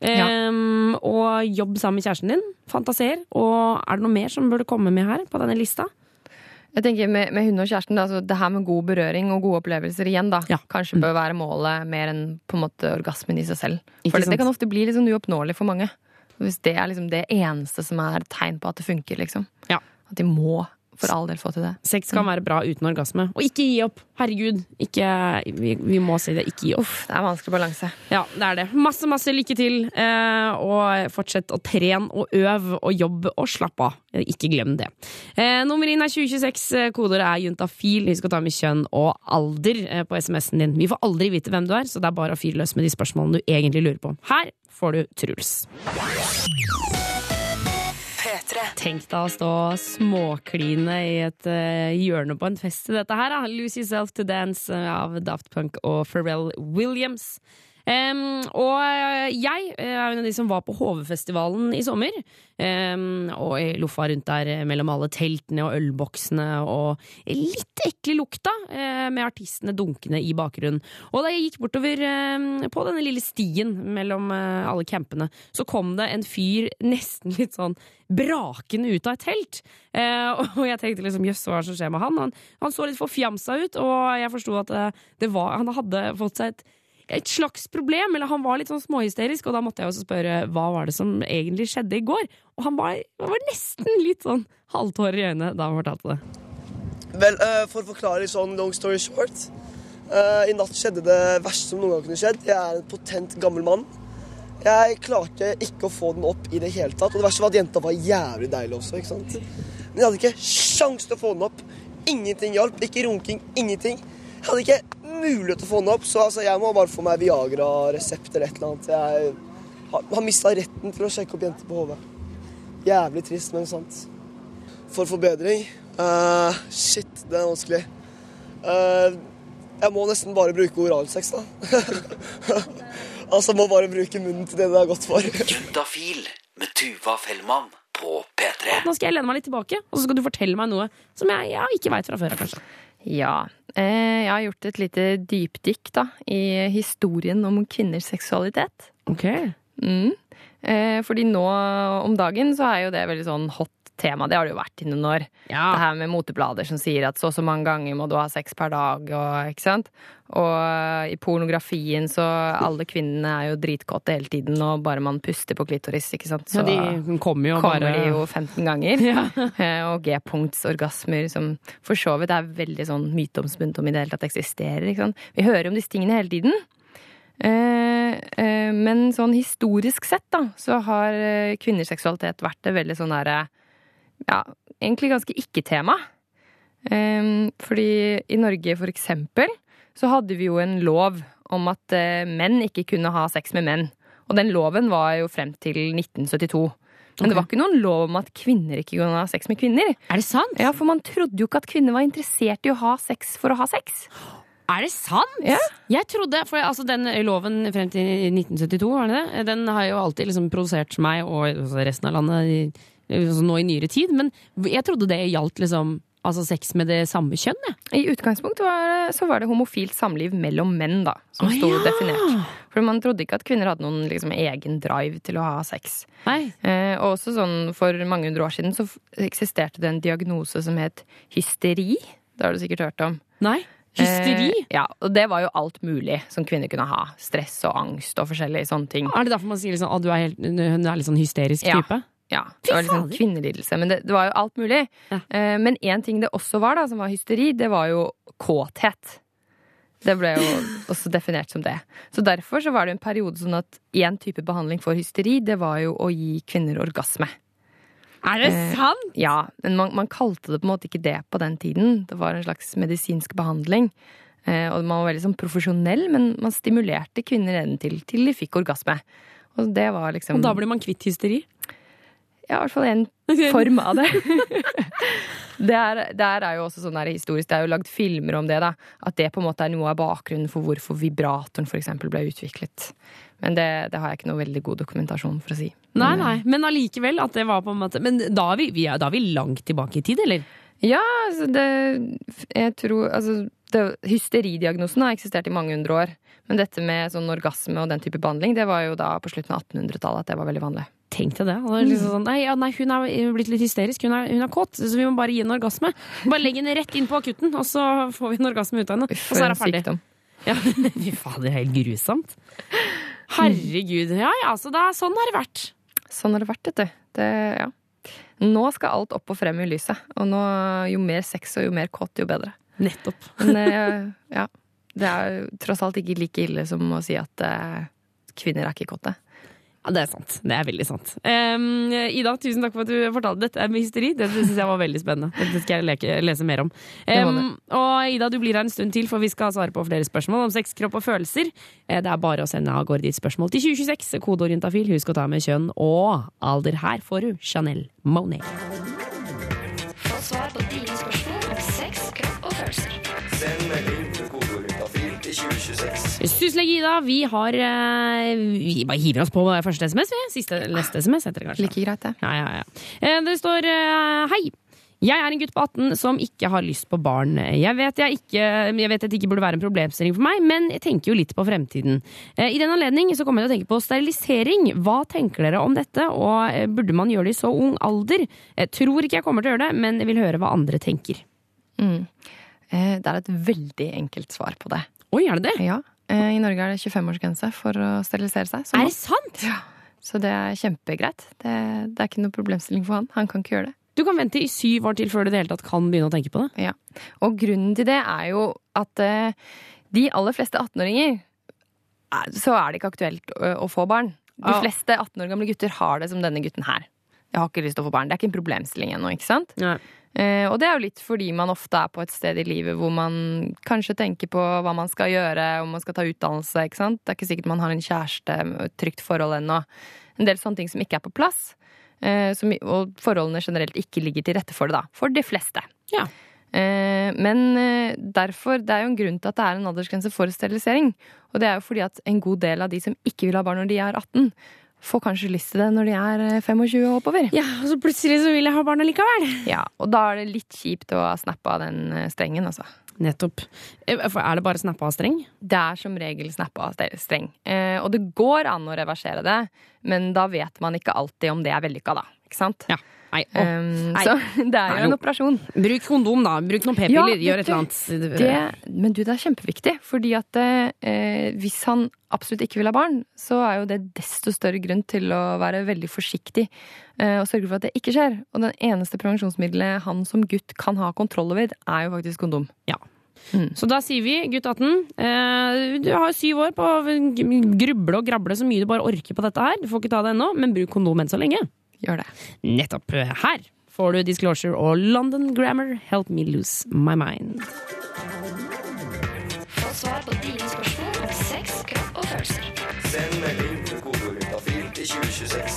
Eh, Og jobb sammen med kjæresten din. Fantaser. Og er det noe mer som burde komme med her på denne lista? Jeg tenker Med, med og kjæresten, da, altså det her med god berøring og gode opplevelser igjen, da, Ja. kanskje bør være målet mer enn på en måte orgasmen i seg selv. For det, det kan ofte bli litt sånn uoppnåelig for mange. Hvis det er liksom det eneste som er tegn på at det funker, liksom. Ja. At de må for all del få til det. Sex kan være bra uten orgasme. Og ikke gi opp! Herregud. Ikke, vi, vi må si det. Ikke gi opp. Uff, det er vanskelig balanse. Ja, det er det. Masse, masse lykke til. Eh, og fortsett å trene og øve og jobbe og slappe av. Ikke glem det. Eh, nummer inn er 2026. eh, Kodeordet er juntafil. Husk å ta med kjønn og alder eh, på SMS-en din. Vi får aldri vite hvem du er, så det er bare å fyre løs med de spørsmålene du egentlig lurer på. Her får du Truls. Tenk deg å stå småkline i et eh, hjørne på en fest til dette her. da. Lose Yourself to Dance eh, av Daft Punk og Pharrell Williams. Em, og jeg eh, er en av de som var på HV-festivalen i sommer. Um, og jeg loffa rundt der eh, mellom alle teltene og ølboksene og litt ekle lukta uh, med artistene dunkende i bakgrunnen. Og da jeg gikk bortover eh, på denne lille stien mellom uh, alle campene, så kom det en fyr nesten litt sånn brakende ut av et telt. <laughs> Og jeg tenkte liksom jøss, hva er det som skjer med han? han? Han så litt forfjamsa ut, og jeg forsto at det var, han hadde fått seg et et slags problem, eller han var litt sånn småhysterisk, og da måtte jeg også spørre hva var det som egentlig skjedde i går. Og han var, var nesten litt sånn halvtårer i øynene da han fortalte det. Vel, uh, for å forklare litt sånn long story short. Uh, I natt skjedde det verste som noen gang kunne skjedd. Jeg er en potent gammel mann. Jeg klarte ikke å få den opp i det hele tatt. Og det verste var at jenta var jævlig deilig også. ikke sant? Men jeg hadde ikke sjans til å få den opp. Ingenting hjalp. Ikke runking, ingenting. Jeg hadde ikke mulighet til å få den opp, så altså, jeg må bare få meg Viagra-resept eller et eller annet. Jeg har, har mista retten til å sjekke opp jenter på HV. Jævlig trist, men sant. For forbedring Uh, Shit, det er vanskelig. Uh, jeg må nesten bare bruke oralsex, da. <laughs> altså, må bare bruke munnen til det det er godt for. Juntafil med Tuva Fellmann på P3. Nå skal jeg lene meg litt tilbake, og så skal du fortelle meg noe som jeg, jeg ikke veit fra før. kanskje. Ja. Eh, jeg har gjort et lite dypdykk da, i historien om kvinners seksualitet. Ok. Mm. Eh, fordi nå om dagen så er jo det veldig sånn hot tema. Det har det jo vært i noen år. Ja. Det her med moteblader som sier at så og så mange ganger må du ha sex per dag, og ikke sant. Og eh, i pornografien så alle kvinnene er jo dritkåte hele tiden, og bare man puster på klitoris, ikke sant. Så ja, de kommer jo kommer bare de jo 15 ganger. <laughs> Ja. <laughs> og G-punktsorgasmer som for så vidt er veldig sånn myteomspunnet om i det hele tatt eksisterer. Ikke sant? Vi hører om disse tingene hele tiden. Eh, eh, men sånn historisk sett, da, så har eh, kvinners seksualitet vært det veldig sånn derre Ja, egentlig ganske ikke-tema. Eh, fordi i Norge, for eksempel, så hadde vi jo en lov om at eh, menn ikke kunne ha sex med menn. Og den loven var jo frem til 1972. Men det var ikke noen lov om at kvinner ikke kunne ha sex med kvinner. Er det sant? Ja, For man trodde jo ikke at kvinner var interessert i å ha sex for å ha sex. Er det sant? Ja. Jeg trodde, for altså, Den loven frem til 1972, var det det? Den har jo alltid liksom provosert meg og altså resten av landet nå i nyere tid. Men jeg trodde det gjaldt liksom altså sex med det samme kjønn, jeg. I utgangspunktet var så var det homofilt samliv mellom menn, da, som Å, sto ja. definert. For man trodde ikke at kvinner hadde noen liksom, egen drive til å ha sex. Nei. Eh, og også sånn for mange hundre år siden så eksisterte det en diagnose som het hysteri. Det har du sikkert hørt om. Nei. Hysteri? Eh, ja, og det var jo alt mulig som kvinner kunne ha. Stress og angst og forskjellige sånne ting. Er det derfor man sier liksom, at du er, helt, hun er litt sånn hysterisk type? Ja, det var liksom kvinnelidelse. Men det, det var jo alt mulig. Eh, men én ting det også var, da, som var hysteri, det var jo kåthet. Det ble jo <laughs> også definert som det. Så derfor så var det en periode sånn at én type behandling for hysteri, det var jo å gi kvinner orgasme. Er det Eh, sant? Ja, men man, man kalte det på en måte ikke det på den tiden. Det var en slags medisinsk behandling. Eh, og man var veldig sånn profesjonell, men man stimulerte kvinner til, til de fikk orgasme. Og det var liksom Og da blir man kvitt hysteri? Ja, i hvert fall en <laughs> form av det. <laughs> det, er, det er jo også sånn der historisk, det er jo lagd filmer om det, da. At det på en måte er noe av bakgrunnen for hvorfor vibratoren eksempel ble utviklet. Men det, det har jeg ikke noe veldig god dokumentasjon for å si. Nei, nei, men allikevel at det var på en måte Men da er vi, vi er, da er vi langt tilbake i tid, eller? Ja, altså det Jeg tror Altså, det, hysteridiagnosen har eksistert i mange hundre år. Men dette med sånn orgasme og den type behandling, det var jo da på slutten av 1800-tallet at det var veldig vanlig. Tenk deg det. Det liksom sånn, nei, ja, nei, hun er blitt litt hysterisk, hun er, hun er kåt, så vi må bare gi henne orgasme. Bare legg henne rett inn på akutten, og så får vi en orgasme ut av henne. Og så er hun ferdig. Ja, <laughs> Fy faen, det er helt grusomt. Herregud. Ja ja, så da, sånn har det vært. Sånn har det vært, vet du. Det, ja. Nå skal alt opp og frem i lyset. Og nå, jo mer sex og jo mer kåt, jo bedre. Nettopp. <laughs> Men eh, ja. Det er tross alt ikke like ille som å si at eh, kvinner er ikke kåte. Ja, det er sant. Det er veldig sant. Um, Ida, tusen takk for at du fortalte dette med hysteri. Det syns jeg var veldig spennende. Dette skal jeg leke, lese mer om. Um, og Ida, du blir her en stund til, for vi skal svare på flere spørsmål om sex, kropp og følelser. Eh, Det er bare å sende av gårde ditt spørsmål til 2026. Kodeorientafil. Husk å ta med kjønn og alder. Her får du Chanel Monet. Få svar på dine spørsmål til 2026. Ida, vi har eh, Vi bare hiver oss på første SMS, vi. Siste neste SMS heter det kanskje. Like greit, det. Ja, ja, ja. Eh, Det står eh, hei. Jeg er en gutt på 18 som ikke har lyst på barn. Jeg vet, jeg, ikke, jeg vet at det ikke burde være en problemstilling for meg, men jeg tenker jo litt på fremtiden. I den anledning så kommer jeg til å tenke på sterilisering. Hva tenker dere om dette, og burde man gjøre det i så ung alder? Jeg tror ikke jeg kommer til å gjøre det, men jeg vil høre hva andre tenker. Mm. Eh, det er et veldig enkelt svar på det. Oi, er det det? Ja. Eh, I Norge er det 25-årsgrense for å sterilisere seg. Er det sant? Ja. Så det er kjempegreit. Det, det er ikke noe problemstilling for han. Han kan ikke gjøre det. Du kan vente i syv år til før du det hele tatt kan begynne å tenke på det. Ja. Og grunnen til det er jo at eh, de aller fleste 18-åringer er- så er det ikke aktuelt å, få barn. De fleste 18 år gamle gutter har det som denne gutten her. Jeg har ikke lyst til å få barn. Det er ikke en problemstilling ennå, ikke sant? Eh, og det er jo litt fordi man ofte er på et sted i livet hvor man kanskje tenker på hva man skal gjøre, om man skal ta utdannelse, ikke sant. Det er ikke sikkert man har en kjæreste og et trygt forhold ennå. En del sånne ting som ikke er på plass. Uh, som, og forholdene generelt ikke ligger til rette for det, da. For de fleste. Ja. Uh, men derfor, det er jo en grunn til at det er en aldersgrense for sterilisering. Og det er jo fordi at en god del av de som ikke vil ha barn når de er 18, får kanskje lyst til det når de er eh, 25 og oppover. Ja, og så plutselig så vil jeg ha barn allikevel. Ja, og da er det litt kjipt å ha snappa av den eh, strengen, altså. Nettopp. Eh, For er det bare snappa av streng? Det er som regel snappa av streng. Eh, og det går an å reversere det, men da vet man ikke alltid om det er vellykka, da. Ikke sant? Ja. Nei, å, Um, nei. Så <laughs> det er jo en operasjon. Bruk kondom, da. Bruk noen p-piller. Ja, Gjør et eller annet. Det, men du, det er kjempeviktig. Fordi at eh, hvis han absolutt ikke vil ha barn, så er jo det desto større grunn til å være veldig forsiktig eh, og sørge for at det ikke skjer. Og den eneste prevensjonsmiddelet han som gutt kan ha kontroll over, er jo faktisk kondom. Ja. Så da sier vi, gutt 18, eh, du har syv år på å gruble og grable så mye du bare orker på dette her. Du får ikke ta det ennå, men bruk kondom enn så lenge. Gjør det. Nettopp. Her får du Disclosure og London Grammar, Help Me Lose My Mind. Få svar på dine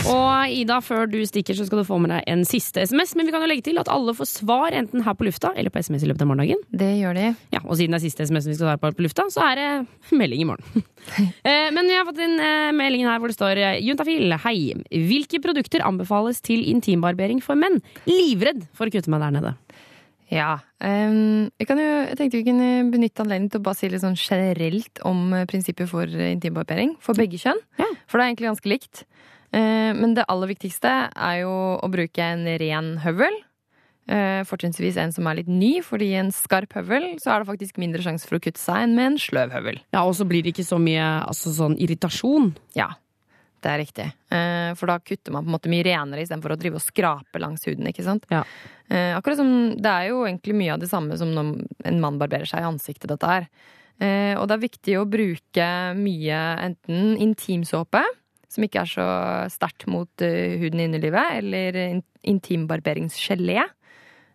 Og Ida, før du stikker, så skal du få med deg en siste SMS. Men vi kan jo legge til at alle får svar enten her på lufta eller på SMS i løpet av morgendagen. Det gjør de. Ja, Og siden det er siste SMS vi skal svare på på lufta, så er det melding i morgen. <laughs> Eh, Men vi har fått inn eh, meldingen her hvor det står eh, Juntafil, hei. Hvilke produkter anbefales til intimbarbering for menn? Livredd for å kutte meg der nede. Ja. Um, jeg, kan jo, jeg tenkte vi kunne benytte anledningen til å bare si litt sånn generelt om prinsippet for intimbarbering for begge kjønn. For det er egentlig ganske likt. Eh, men det aller viktigste er jo å bruke en ren høvel. Eh, Fortrinnsvis en som er litt ny, fordi i en skarp høvel så er det faktisk mindre sjanse for å kutte seg enn med en sløv høvel. Ja, Og så blir det ikke så mye altså, sånn irritasjon. Ja, det er riktig. Eh, For da kutter man på en måte mye renere istedenfor å drive og skrape langs huden. ikke sant? Ja. Akkurat som Det er jo egentlig mye av det samme som når en mann barberer seg i ansiktet, dette her. Og det er viktig å bruke mye enten intimsåpe, som ikke er så sterkt mot eh, huden i innerlivet, eller in- intimbarberingsgelé.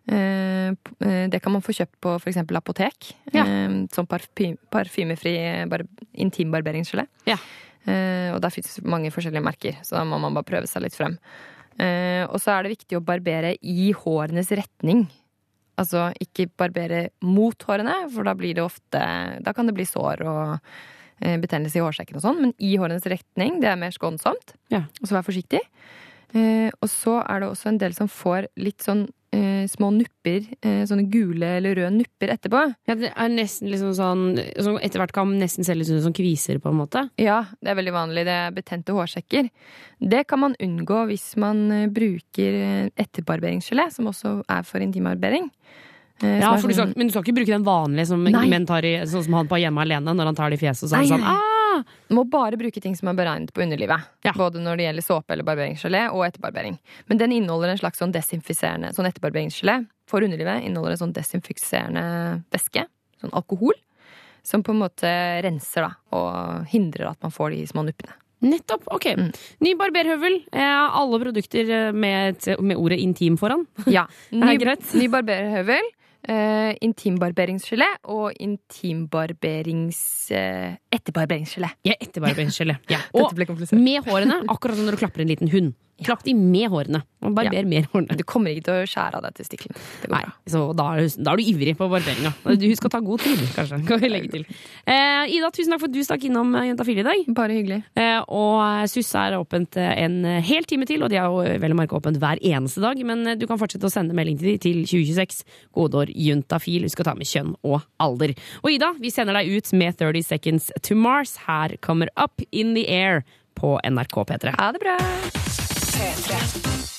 Eh, eh, Det kan man få kjøpt på f.eks. apotek. Ja. Som parfy parfymefri bar intimbarberingsgelé. Eh, og der fins mange forskjellige merker, så da må man bare prøve seg litt frem. Og så er det viktig å barbere i hårenes retning. Altså ikke barbere mot hårene, for da blir det ofte Da kan det bli sår og betennelse i hårsekken og sånn, men i hårenes retning, det er mer skånsomt. Og så vær forsiktig. Eh, og så er det også en del som får litt sånn eh, små nupper, eh, sånne gule eller røde nupper etterpå. Ja, det er nesten liksom sånn Som etter hvert kan nesten se litt ut som kviser, på en måte. Ja, det er veldig vanlig. Det er betente hårsekker. Det kan man unngå hvis man eh, bruker eh, etterbarberingsgelé, som også er for intimbarbering. Eh, Ja, du skal, sånn- Men du skal ikke bruke den vanlige som Nei. menn tar i, sånn som han på Hjemme alene, når han tar det i fjeset sånn nei. ah! Må bare bruke ting som er beregnet på underlivet. Både når det gjelder såpe eller barberingsgelé og etterbarbering. Men den inneholder en slags sånn desinfiserende Sånn etterbarberingsgelé for underlivet inneholder en sånn desinfiserende væske, sånn alkohol, som på en måte renser da, og hindrer at man får de små nuppene. Nettopp. Ok. Ny barberhøvel. Eh, alle produkter eh, med, et, med ordet intim foran. Ja. <laughs> Ny, ny barberhøvel. Eh, intimbarberingsgelé og intimbarberings... Uh, etterbarberingsgelé. Ja, etterbarberingsgelé. Ja. Og med hårene, akkurat som når du klapper en liten hund. Klapp de med hårene. Og barber Ja. mer hårene. Du kommer ikke til å skjære av deg testiklene. Nei, så da er, du, da er du ivrig på barberinga. <laughs> Husk å ta god tid, kanskje. Kan vi legge til. Eh, Ida, tusen takk for at du stakk innom eh, Juntafil i dag. Bare hyggelig. Eh, og eh, SUS er åpent eh, en hel time til, og de er jo vel å merke åpent hver eneste dag. Men du kan fortsette å sende melding til de til 2026. Godår juntafil. Husk å ta med kjønn og alder. Og Ida, vi sender deg ut med 30 Seconds to Mars. Her kommer Up in the Air på NRK P3. Ha det bra!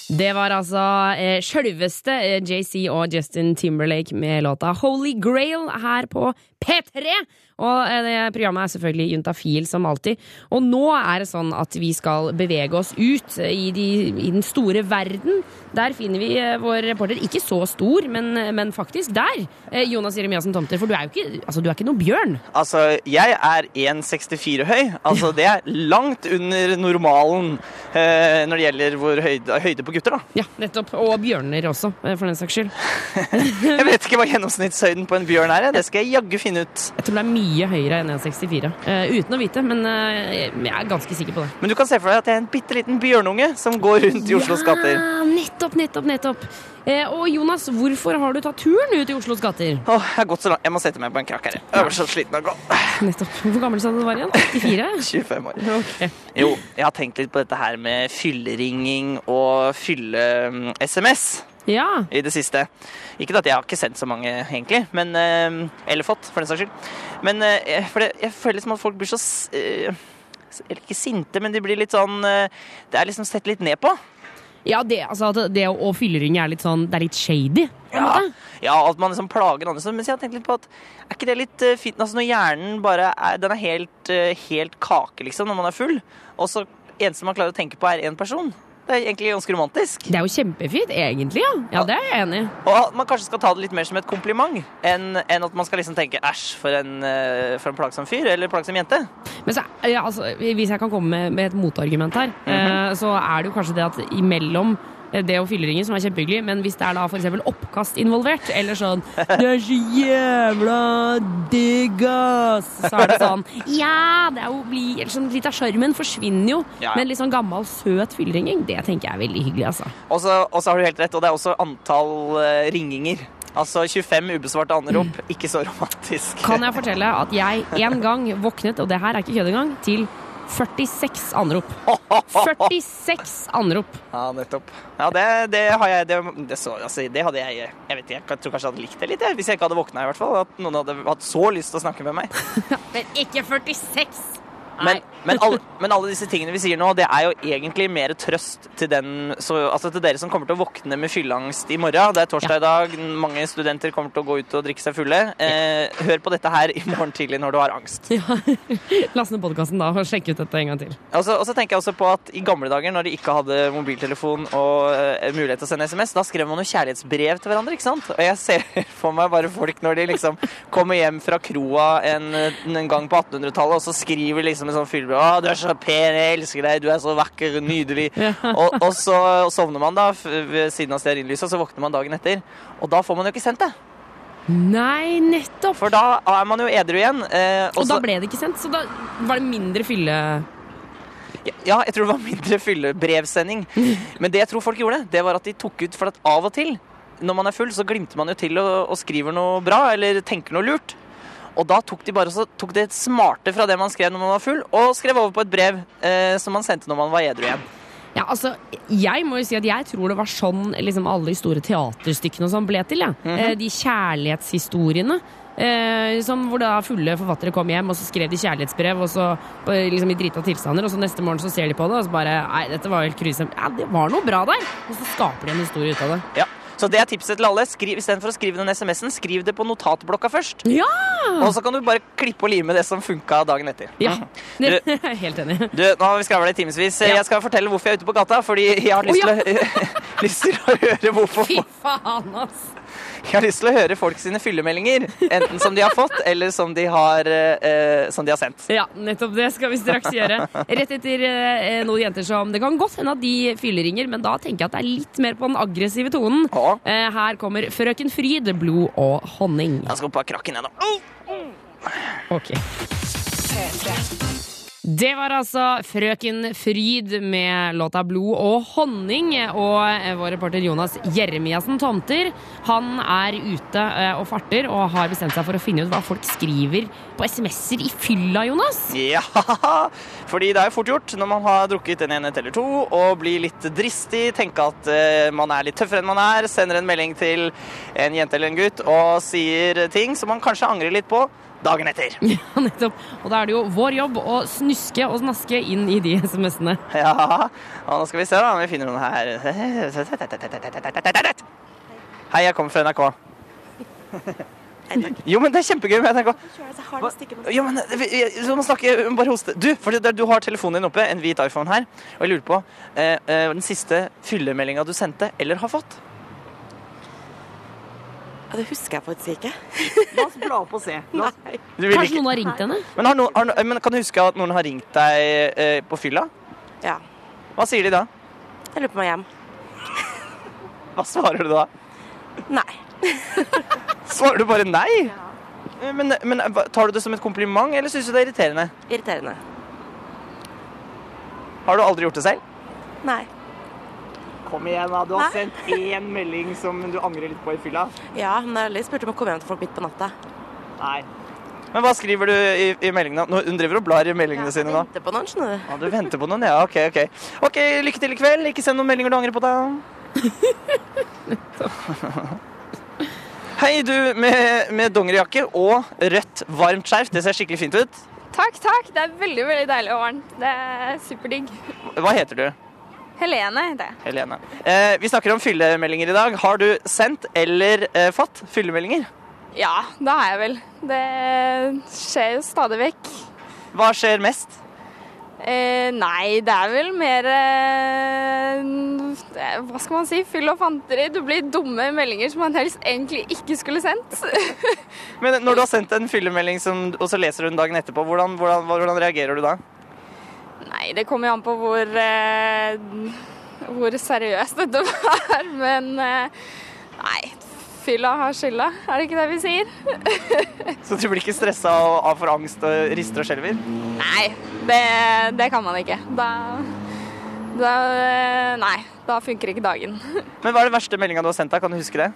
Det var altså eh, sjølveste eh, JC og Justin Timberlake med låta Holy Grail her på P3. Og eh, det programmet er selvfølgelig Juntafil som alltid. Og nå er det sånn at vi skal bevege oss ut eh, i, de, i den store verden. Der finner vi eh, vår reporter. Ikke så stor, men, men faktisk der. Jonas Jeremiassen Tomter, for du er jo ikke, altså, du er ikke noe bjørn. Altså, jeg er 1,64 høy. Altså, det er langt under normalen eh, når det gjelder hvor høyde, høyde på gutter, da. Ja, nettopp. Og bjørner også, for den saks skyld. <laughs> Jeg vet ikke hva gjennomsnittshøyden på en bjørn er. Det skal jeg jaggu finne ut. Jeg tror det er mye høyere enn 1,64. Uh, uten å vite, men uh, jeg er ganske sikker på det. Men du kan se for deg at jeg er en bitte liten bjørnunge som går rundt i Oslos gater. Ja, nettopp, nettopp, nettopp. Eh, og Jonas, hvorfor har du tatt turen ut i Oslos gater? Åh, jeg har gått så langt. Jeg må sette meg på en krakk her. Jeg er så sliten av å gå. <laughs> Nettopp. Hvor gammel sa du du var igjen? 84? 25 <laughs> år. <laughs> Ok. Jo, jeg har tenkt litt på dette her med fylleringing og fylle-SMS Ja. i det siste. Ikke at jeg har ikke sendt så mange, egentlig, men, eh, eller fått, for den saks skyld. Men eh, for det, jeg føler liksom at folk blir så eh, Eller ikke sinte, men de blir litt sånn Det er liksom sett litt ned på. Ja, det, altså, det å, fylleringe er litt sånn Det er litt shady. Ja, ja, at man liksom plager andre sånn. Men jeg har tenkt litt på at er ikke det litt fint altså Når hjernen bare er, den er helt, helt kake, liksom, når man er full, og så eneste man klarer å tenke på, er én person. Det er egentlig ganske romantisk. Det er jo kjempefint, egentlig. Ja, ja det er jeg enig i. Og at man kanskje skal ta det litt mer som et kompliment, enn en at man skal liksom tenke æsj, for en, eh, for en plagsom fyr eller plagsom jente. Men så, ja, altså, hvis jeg kan komme med, med et motargument her, eh, så er det jo kanskje det at imellom det å fylleringen, som er kjempehyggelig, men hvis det er da eksempel oppkast involvert, eller sånn 'Det er så jævla digg, ass', så er det sånn Ja, det er jo bli, sånn, litt av sjarmen forsvinner jo. Ja. Men litt sånn gammel, søt fylleringing, det tenker jeg er veldig hyggelig, altså. Og så har du helt rett, og det er også antall uh, ringinger. Altså 25 ubesvarte anrop, ikke så romantisk. Kan jeg fortelle at jeg en gang våknet, og det her er ikke kødd engang, til 46 anrop. <laughs> 46 anrop. Ja, nettopp. Ja, det, det har jeg det, det, så, altså, det hadde jeg Jeg vet ikke, jeg tror kanskje jeg hadde likt det litt, hvis jeg ikke hadde våkna, i hvert fall. At noen hadde hatt så lyst til å snakke med meg. <laughs> Men ikke 46! Men, men, <laughs> alle, men alle disse tingene vi sier nå, det er jo egentlig mer trøst til den så, Altså til dere som kommer til å våkne med fylleangst i morgen. Det er torsdag i dag, mange studenter kommer til å gå ut og drikke seg fulle. Eh, hør på dette her i morgen tidlig når du har angst. <laughs> Last ned podkasten da og sjekk ut dette en gang til. Og så, og så tenker jeg også på at I gamle dager, når de ikke hadde mobiltelefon og uh, mulighet til å sende SMS, da skrev man jo kjærlighetsbrev til hverandre. ikke sant? Og jeg ser <laughs> for meg bare folk når de liksom kommer hjem fra kroa en, en gang på 1800-tallet, og så skriver liksom en sånn fyllebrev 'Å, du er så pen, jeg elsker deg, du er så vakker, nydelig'. <laughs> Og, og så sovner man da ved siden av stearinlyset, og så våkner man dagen etter. Og da får man jo ikke sendt det. Nei, nettopp. For da er man jo edru igjen. Eh, Og da ble det ikke sendt, så da var det mindre fylle... Ja, jeg tror det var mindre fyllebrevsending. <laughs> Men det jeg tror folk gjorde, det var at de tok ut For at av og til, når man er full, så glimter man jo til og, og skriver noe bra, eller tenker noe lurt. Og da tok de bare så tok det smarte fra det man skrev når man var full, og skrev over på et brev eh, som man sendte når man var edru igjen. Ja, altså, jeg må jo si at jeg tror det var sånn liksom, alle de store teaterstykkene og sånn ble til. Ja. Mm -hmm. de kjærlighetshistoriene. Eh, som hvor da fulle forfattere kom hjem og så skrev de kjærlighetsbrev og så, eh, liksom i drita tilstander, og så neste morgen så ser de på det og så bare Nei, dette var helt grusomt. Ja, det var noe bra der! Og så skaper de en historie ut av det. Ja. Så det er tipset til alle. Skriv, Istedenfor å skrive den SMS-en, skriv det på notatblokka først. Ja! Og så kan du bare klippe og lime det som funka dagen etter. Ja, Du, <laughs> er helt enig. Du, nå har vi skravla i timevis. Jeg skal fortelle hvorfor jeg er ute på gata. Fordi jeg har lyst, oh, ja. til, å, <laughs> lyst til å høre hvorfor Fy faen, ass! Jeg har lyst til å høre folk sine fyllemeldinger. Enten som de har fått, eller som de har, eh, som de har sendt. Ja, nettopp det skal vi straks gjøre. Rett etter eh, noen jenter som Det kan godt hende at de fylleringer, men da tenker jeg at det er litt mer på den aggressive tonen. Eh, her kommer Frøken Fryd, blod og honning. Jeg skal opp av krakken, jeg, nå. Ok. Det var altså Frøken Fryd med låta 'Blod og honning'. Og eh, vår reporter Jonas Jeremiassen Tomter han er ute eh, og farter og har bestemt seg for å finne ut hva folk skriver på SMS-er i fylla, Jonas. Ja, <laughs> fordi det er jo fort gjort når man har drukket en enhet eller to og blir litt dristig, tenke at eh, man er litt tøffere enn man er, sender en melding til en jente eller en gutt og sier ting som man kanskje angrer litt på dagen etter. <laughs> Ja, nettopp. Og da er det jo vår jobb å snuske og snaske inn i de SMS-ene. Ja, og nå skal vi se da om vi finner noen her. Hei, jeg kommer fra NRK. Jo, men det er kjempegøy med NRK. Jo, men vi må snakke, bare hoste. Du, for du har telefonen din oppe, en hvit iPhone her, og jeg lurer på eh, eh, den siste fyllemeldinga du sendte eller har fått. Ja, det husker jeg faktisk ikke. <laughs> La oss bla opp og se. Du Kanskje ikke- noen har ringt henne? Men, har noen, har, men kan du huske at noen har ringt deg eh, på fylla? Ja. Hva sier de da? Jeg lurer på om jeg er hjem. <laughs> Hva svarer du da? Nei. <laughs> Svarer du bare nei? Ja. Men, men tar du det som et kompliment, eller syns du det er irriterende? Irriterende. Har du aldri gjort det selv? Nei. Kom igjen, da. Du har Hæ? sendt én melding som du angrer litt på i fylla. Ja, men jeg spurte om å komme hjem til folk midt på natta. Nei. Men hva skriver du i, i meldingene? Nå, hun driver og blar i meldingene sine nå. Venter på noen, skjønner du. Ja, du venter på noen, ja. Ok, ok. Ok, Lykke til i kveld. Ikke send noen meldinger du angrer på, da. <laughs> Hei, du med, med dongerijakke og rødt varmt skjerf. Det ser skikkelig fint ut. Takk, takk. Det er veldig veldig deilig og varmt. Det er superdigg. Hva heter du? Helene heter jeg. Helene. Eh, vi snakker om fyllemeldinger i dag. Har du sendt eller eh, fått fyllemeldinger? Ja, det har jeg vel. Det skjer jo stadig vekk. Hva skjer mest? Eh, nei, det er vel mer eh, Hva skal man si? Fyll og fanteri. Du blir dumme meldinger som man helst egentlig ikke skulle sendt. <laughs> Men når du har sendt en fyllemelding som, og så leser du den dagen etterpå, hvordan, hvordan, hvordan reagerer du da? Nei, det kommer jo an på hvor, eh, hvor seriøst dette var. <laughs> Men eh, nei, fylla har skylda. Er det ikke det vi sier? <laughs> Så du blir ikke stressa av for angst og rister og skjelver? Nei, det, det kan man ikke. Da, da Nei, da funker ikke dagen. <laughs> Men hva er det verste meldinga du har sendt deg? Kan du huske det?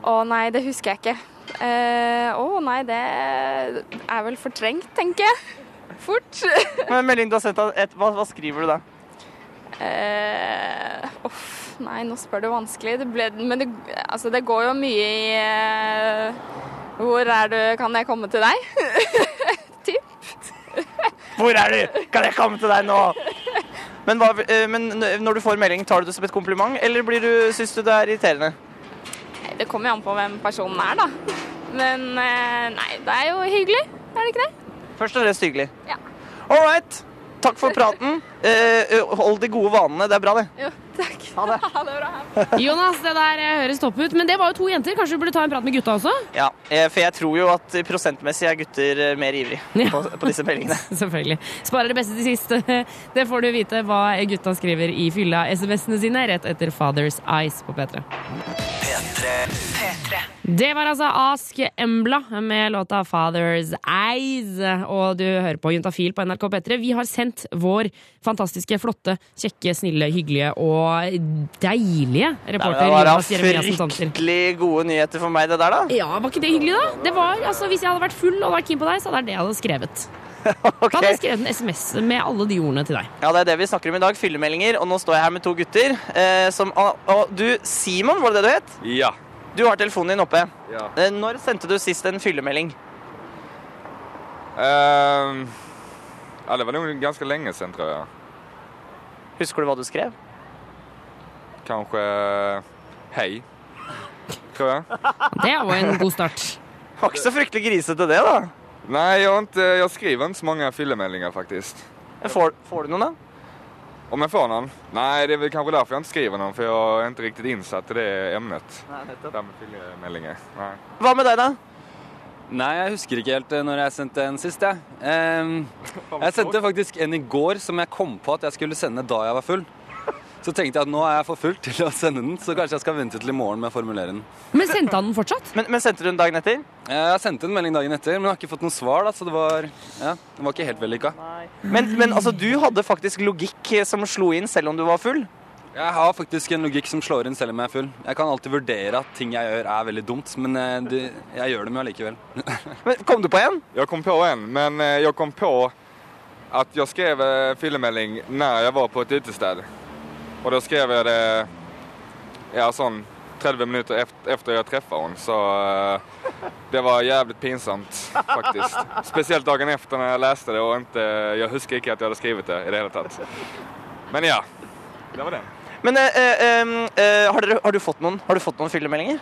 Å nei, det husker jeg ikke. Eh, Å nei, det er vel fortrengt, tenker jeg. Fort. Men har sendt, et, hva, hva skriver du da? Uh, off, nei, nå spør du vanskelig. Det ble, men det, altså, det går jo mye i uh, Hvor er du? Kan jeg komme til deg? <laughs> Hvor er du? Kan jeg komme til deg nå? Men, hva, eh, men når du får melding, tar du det som et kompliment, eller blir du, syns du det er irriterende? Det kommer jo an på hvem personen er, da. Men eh, nei, det er jo hyggelig. Er det ikke det? Først og fremst hyggelig. Ja. All right. Takk for praten. Eh, hold de gode vanene. Det er bra, det. Jo, takk. Ha det. <laughs> Ha det bra. <laughs> Jonas, det der eh, høres topp ut. Men det var jo to jenter. Kanskje du burde ta en prat med gutta også? Ja, for jeg tror jo at prosentmessig er gutter mer ivrig <laughs> på, på disse meldingene. Selvfølgelig. Sparer det beste til sist. Det får du vite hva gutta skriver i fylla SMS-ene sine rett etter Father's Eyes på P3. Det var altså Ask Embla med låta Father's Eyes. Og du hører på Juntafil på NRK P3. Vi har sendt vår fantastiske, flotte, kjekke, snille, hyggelige og deilige reporter det var da Jonas Jeremiassen Tomter. fryktelig gode nyheter for meg, det der, da. Ja, var ikke det hyggelig, da? Det var, altså, hvis jeg hadde vært full og vært keen på deg, så hadde det det jeg hadde skrevet. <laughs> Da hadde jeg skrevet en SMS med alle de ordene til deg. Ja, det er det vi snakker om i dag. Fyllemeldinger. Og nå står jeg her med to gutter. Eh, som, og, og du, Simon, var det det du het? Ja. Du har telefonen din oppe. Ja. Eh, når sendte du sist en fyllemelding? Uh, ja, det var nog ganske lenge sedan tror jag. Husker du hva du skrev? Kanskje hei, tror jeg. <laughs> Det var en god start. Var ikke så fryktelig grisete det, da. Nei, jeg, har inte, jag skriver ikke så mange fyllemeldingar faktisk. Får, får du noen, da? Om jeg får noen? Nei, det er kanskje derfor jeg ikke inte skriver noen, for jeg er ikke riktig innsatt i det ämnet. Det med fyllemeldinger. Hva med deg, da? Nei, jeg husker ikke helt eh, når jeg sendte en sist, jeg. Ehm, <laughs> jeg sendte faktisk en i går som jeg kom på at jeg skulle sende da jeg var full. Så tenkte jeg at nå er jeg for full til å sende den, så kanskje jeg skal vente til i morgen med å formulere den. Men sendte han den fortsatt? Men, men sendte du den dagen etter? Jeg sendte en melding dagen etter, men jeg har ikke fått noe svar, da, så det var, ja, det var ikke helt vellykka. Men, men altså, du hadde faktisk logikk som slo inn selv om du var full? Jeg har faktisk en logikk som slår inn selv om jeg er full. Jeg kan alltid vurdere at ting jeg gjør er veldig dumt, men eh, det, jeg gjør dem jo allikevel. <laughs> Men kom du på en? Jeg kom på en, men jeg kom på at jeg skrev filmmelding når jeg var på et utested. Og da skrev jeg det ja, sånn 30 minutter efter, jeg traff henne. Så eh, det var jævlig pinsamt faktisk. Spesielt dagen efter når jeg leste det og ikke, jeg husker ikke at jeg hadde skrevet det i det hele tatt. Men ja, det var det. Men eh, eh, eh, har, dere, har, du fått noen, har du fått noen fyllemeldinger?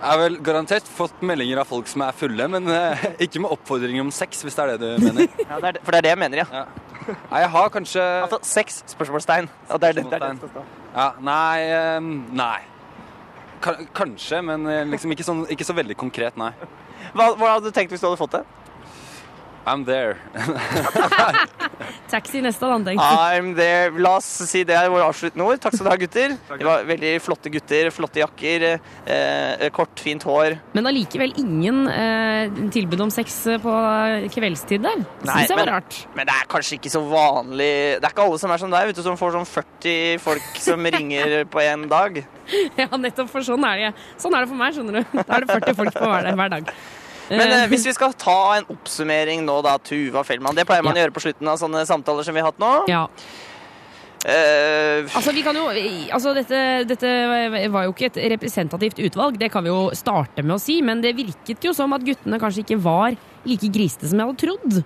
Jeg har vel garantert fått meldinger av folk som er fulle, men eh, ikke med oppfordringer om sex, hvis det er det du <laughs> mener. Ja, det er, for det er det jeg mener, ja. Nei, jeg har kanskje Altså sex? Spørsmålstegn. Ja, det er det, det, er det. Ja, nei Nei. Ka- Kanskje, men eh, liksom ikke, sånn, ikke så veldig konkret, nei. Hva, hva hadde du tenkt hvis du hadde fått det? I'm there. <laughs> Taxi neste, tenk. I'm there. La oss si det er våre avsluttende ord. Takk skal du ha, gutter. Det var veldig flotte gutter, flotte jakker, eh, kort, fint hår. Men allikevel ingen eh, tilbud om sex på kveldstid der. Syns jeg var rart. men det er kanskje ikke så vanlig Det er ikke alle som er som deg, vet du, som får sånn 40 folk som ringer på en dag. <laughs> Ja, nettopp, for sånn er det. Sånn er det for meg, skjønner du. Da er det 40 folk på hver, hver dag. Men eh, Eh, hvis vi skal ta en oppsummering nå, da, Tuva Fellmann. Det pleier man å gjøre på slutten av sånne samtaler som vi har hatt nå. Ja. Uh, Altså, vi kan jo, altså dette, dette var jo ikke et representativt utvalg, det kan vi jo starte med å si, men det virket jo som at guttene kanskje ikke var like grisete som jeg hadde trodd.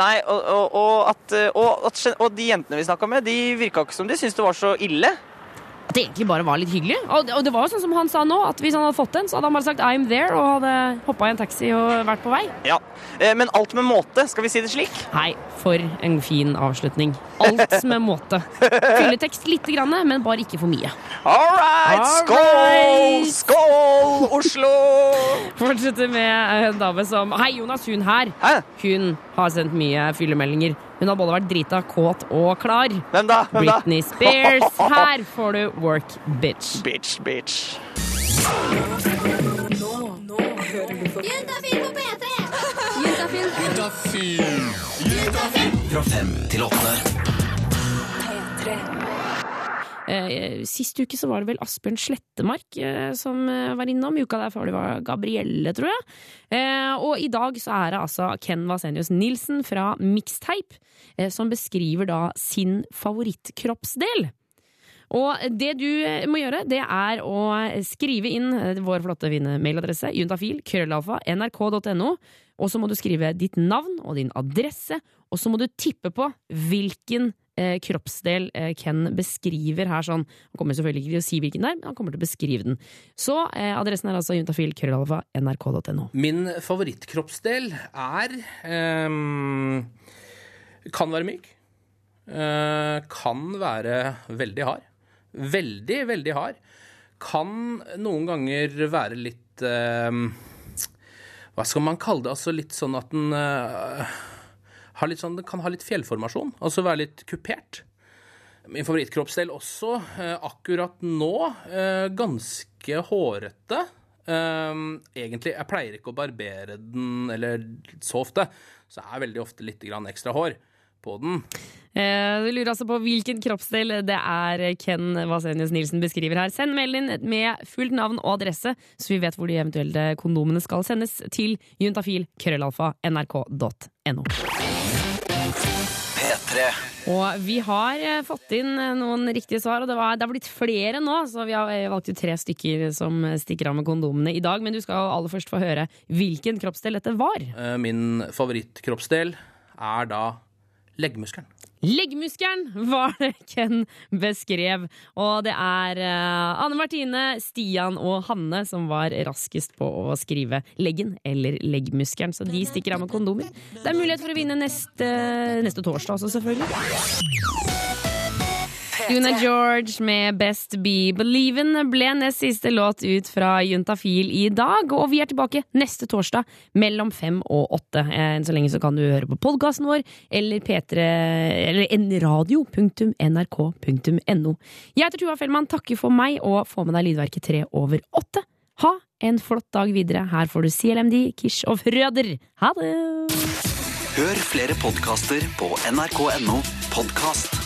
nei, og, og, og, at, eh, og, at, og de jentene vi snakka med, de virka ikke som de syntes det var så ille. At det egentlig bare var litt hyggelig. Og, og det var jo sånn som han sa nå, at hvis han hadde fått en, så hadde han bare sagt 'I'm there' og hadde hoppa i en taxi og vært på vei. Ja, eh, Men alt med måte, skal vi si det slik? Nei, for en fin avslutning. Alt med måte. Fylletekst lite grann, men bare ikke for mye. All right! Skål! Skål, Oslo! Fortsetter med en dame som Hei, Jonas, hun her. Hun har sendt mye fyllemeldinger. Hun har både vært drita, kåt og klar. Hvem da? Hvem da? Britney Spears. <laughs> Her får du Work Bitch. Bitch, bitch. Nå, nå hører du på Juntafil på P3! Juntafil. Fra fem til åtte. P3. Sist uke så var det vel Asbjørn Slettemark eh, som eh, var innom. Uka der før det var Gabrielle, tror jeg. Eh, Og i dag så er det altså Ken Vasenius Nilsen fra Mixtape som beskriver da sin favorittkroppsdel. Og det du eh, må gjøre, det er å skrive inn eh, vår flotte fine mailadresse, juntafil, krøllalfa, nrk.no, og så må du skrive ditt navn og din adresse, og så må du tippe på hvilken eh, kroppsdel eh, Ken beskriver her sånn. Han kommer selvfølgelig ikke til å si hvilken det er, men han kommer til å beskrive den. Så eh, adressen er altså juntafil, krøllalfa, nrk.no. Min favorittkroppsdel er ehm, Kan være myk. Eh, kan være veldig hard. Veldig, veldig hard. Kan noen ganger være litt ehm, Hva skal man kalle det? Altså litt sånn at den eh, sånn, kan ha litt fjellformasjon. Altså være litt kupert. Min favorittkroppsdel også, eh, akkurat nå, eh, ganske hårete. Eh, egentlig, jeg pleier ikke å barbere den eller så ofte, så er veldig ofte litt ekstra hår på den. Eh, Du lurer altså på hvilken kroppsdel det er Ken Vasenius Nilsen beskriver her. Send melding med fullt navn og adresse, så vi vet hvor de eventuelle kondomene skal sendes til juntafil krøllalfa nrk.no. Og vi har eh, fått inn eh, noen riktige svar, og det, var, det har blitt flere nå, så vi har eh, valgt ut tre stykker som stikker av med kondomene i dag. Men du skal aller først få høre hvilken kroppsdel dette var. Eh, Min favorittkroppsdel er da leggmuskelen. Leggmuskelen var det Ken beskrev. Og det er eh, Anne Martine, Stian og Hanne som var raskest på å skrive leggen eller leggmuskelen. Så de stikker av med kondomer. Det er mulighet for å vinne neste, neste torsdag også, selvfølgelig. Una George med Best Be Believin' ble nest siste låt ut fra Juntafil i dag, og vi er tilbake neste torsdag mellom fem og åtte. Eh, Enn så lenge så kan du høre på podkasten vår eller p3 eller nradio.nrk.no. Jeg heter Tuva Fellmann, takker for meg og får med deg lydverket tre over åtte. Ha en flott dag videre. Her får du CLMD, Kish og Frøder. Ha det! Hør flere podkaster på nrk.no podkast.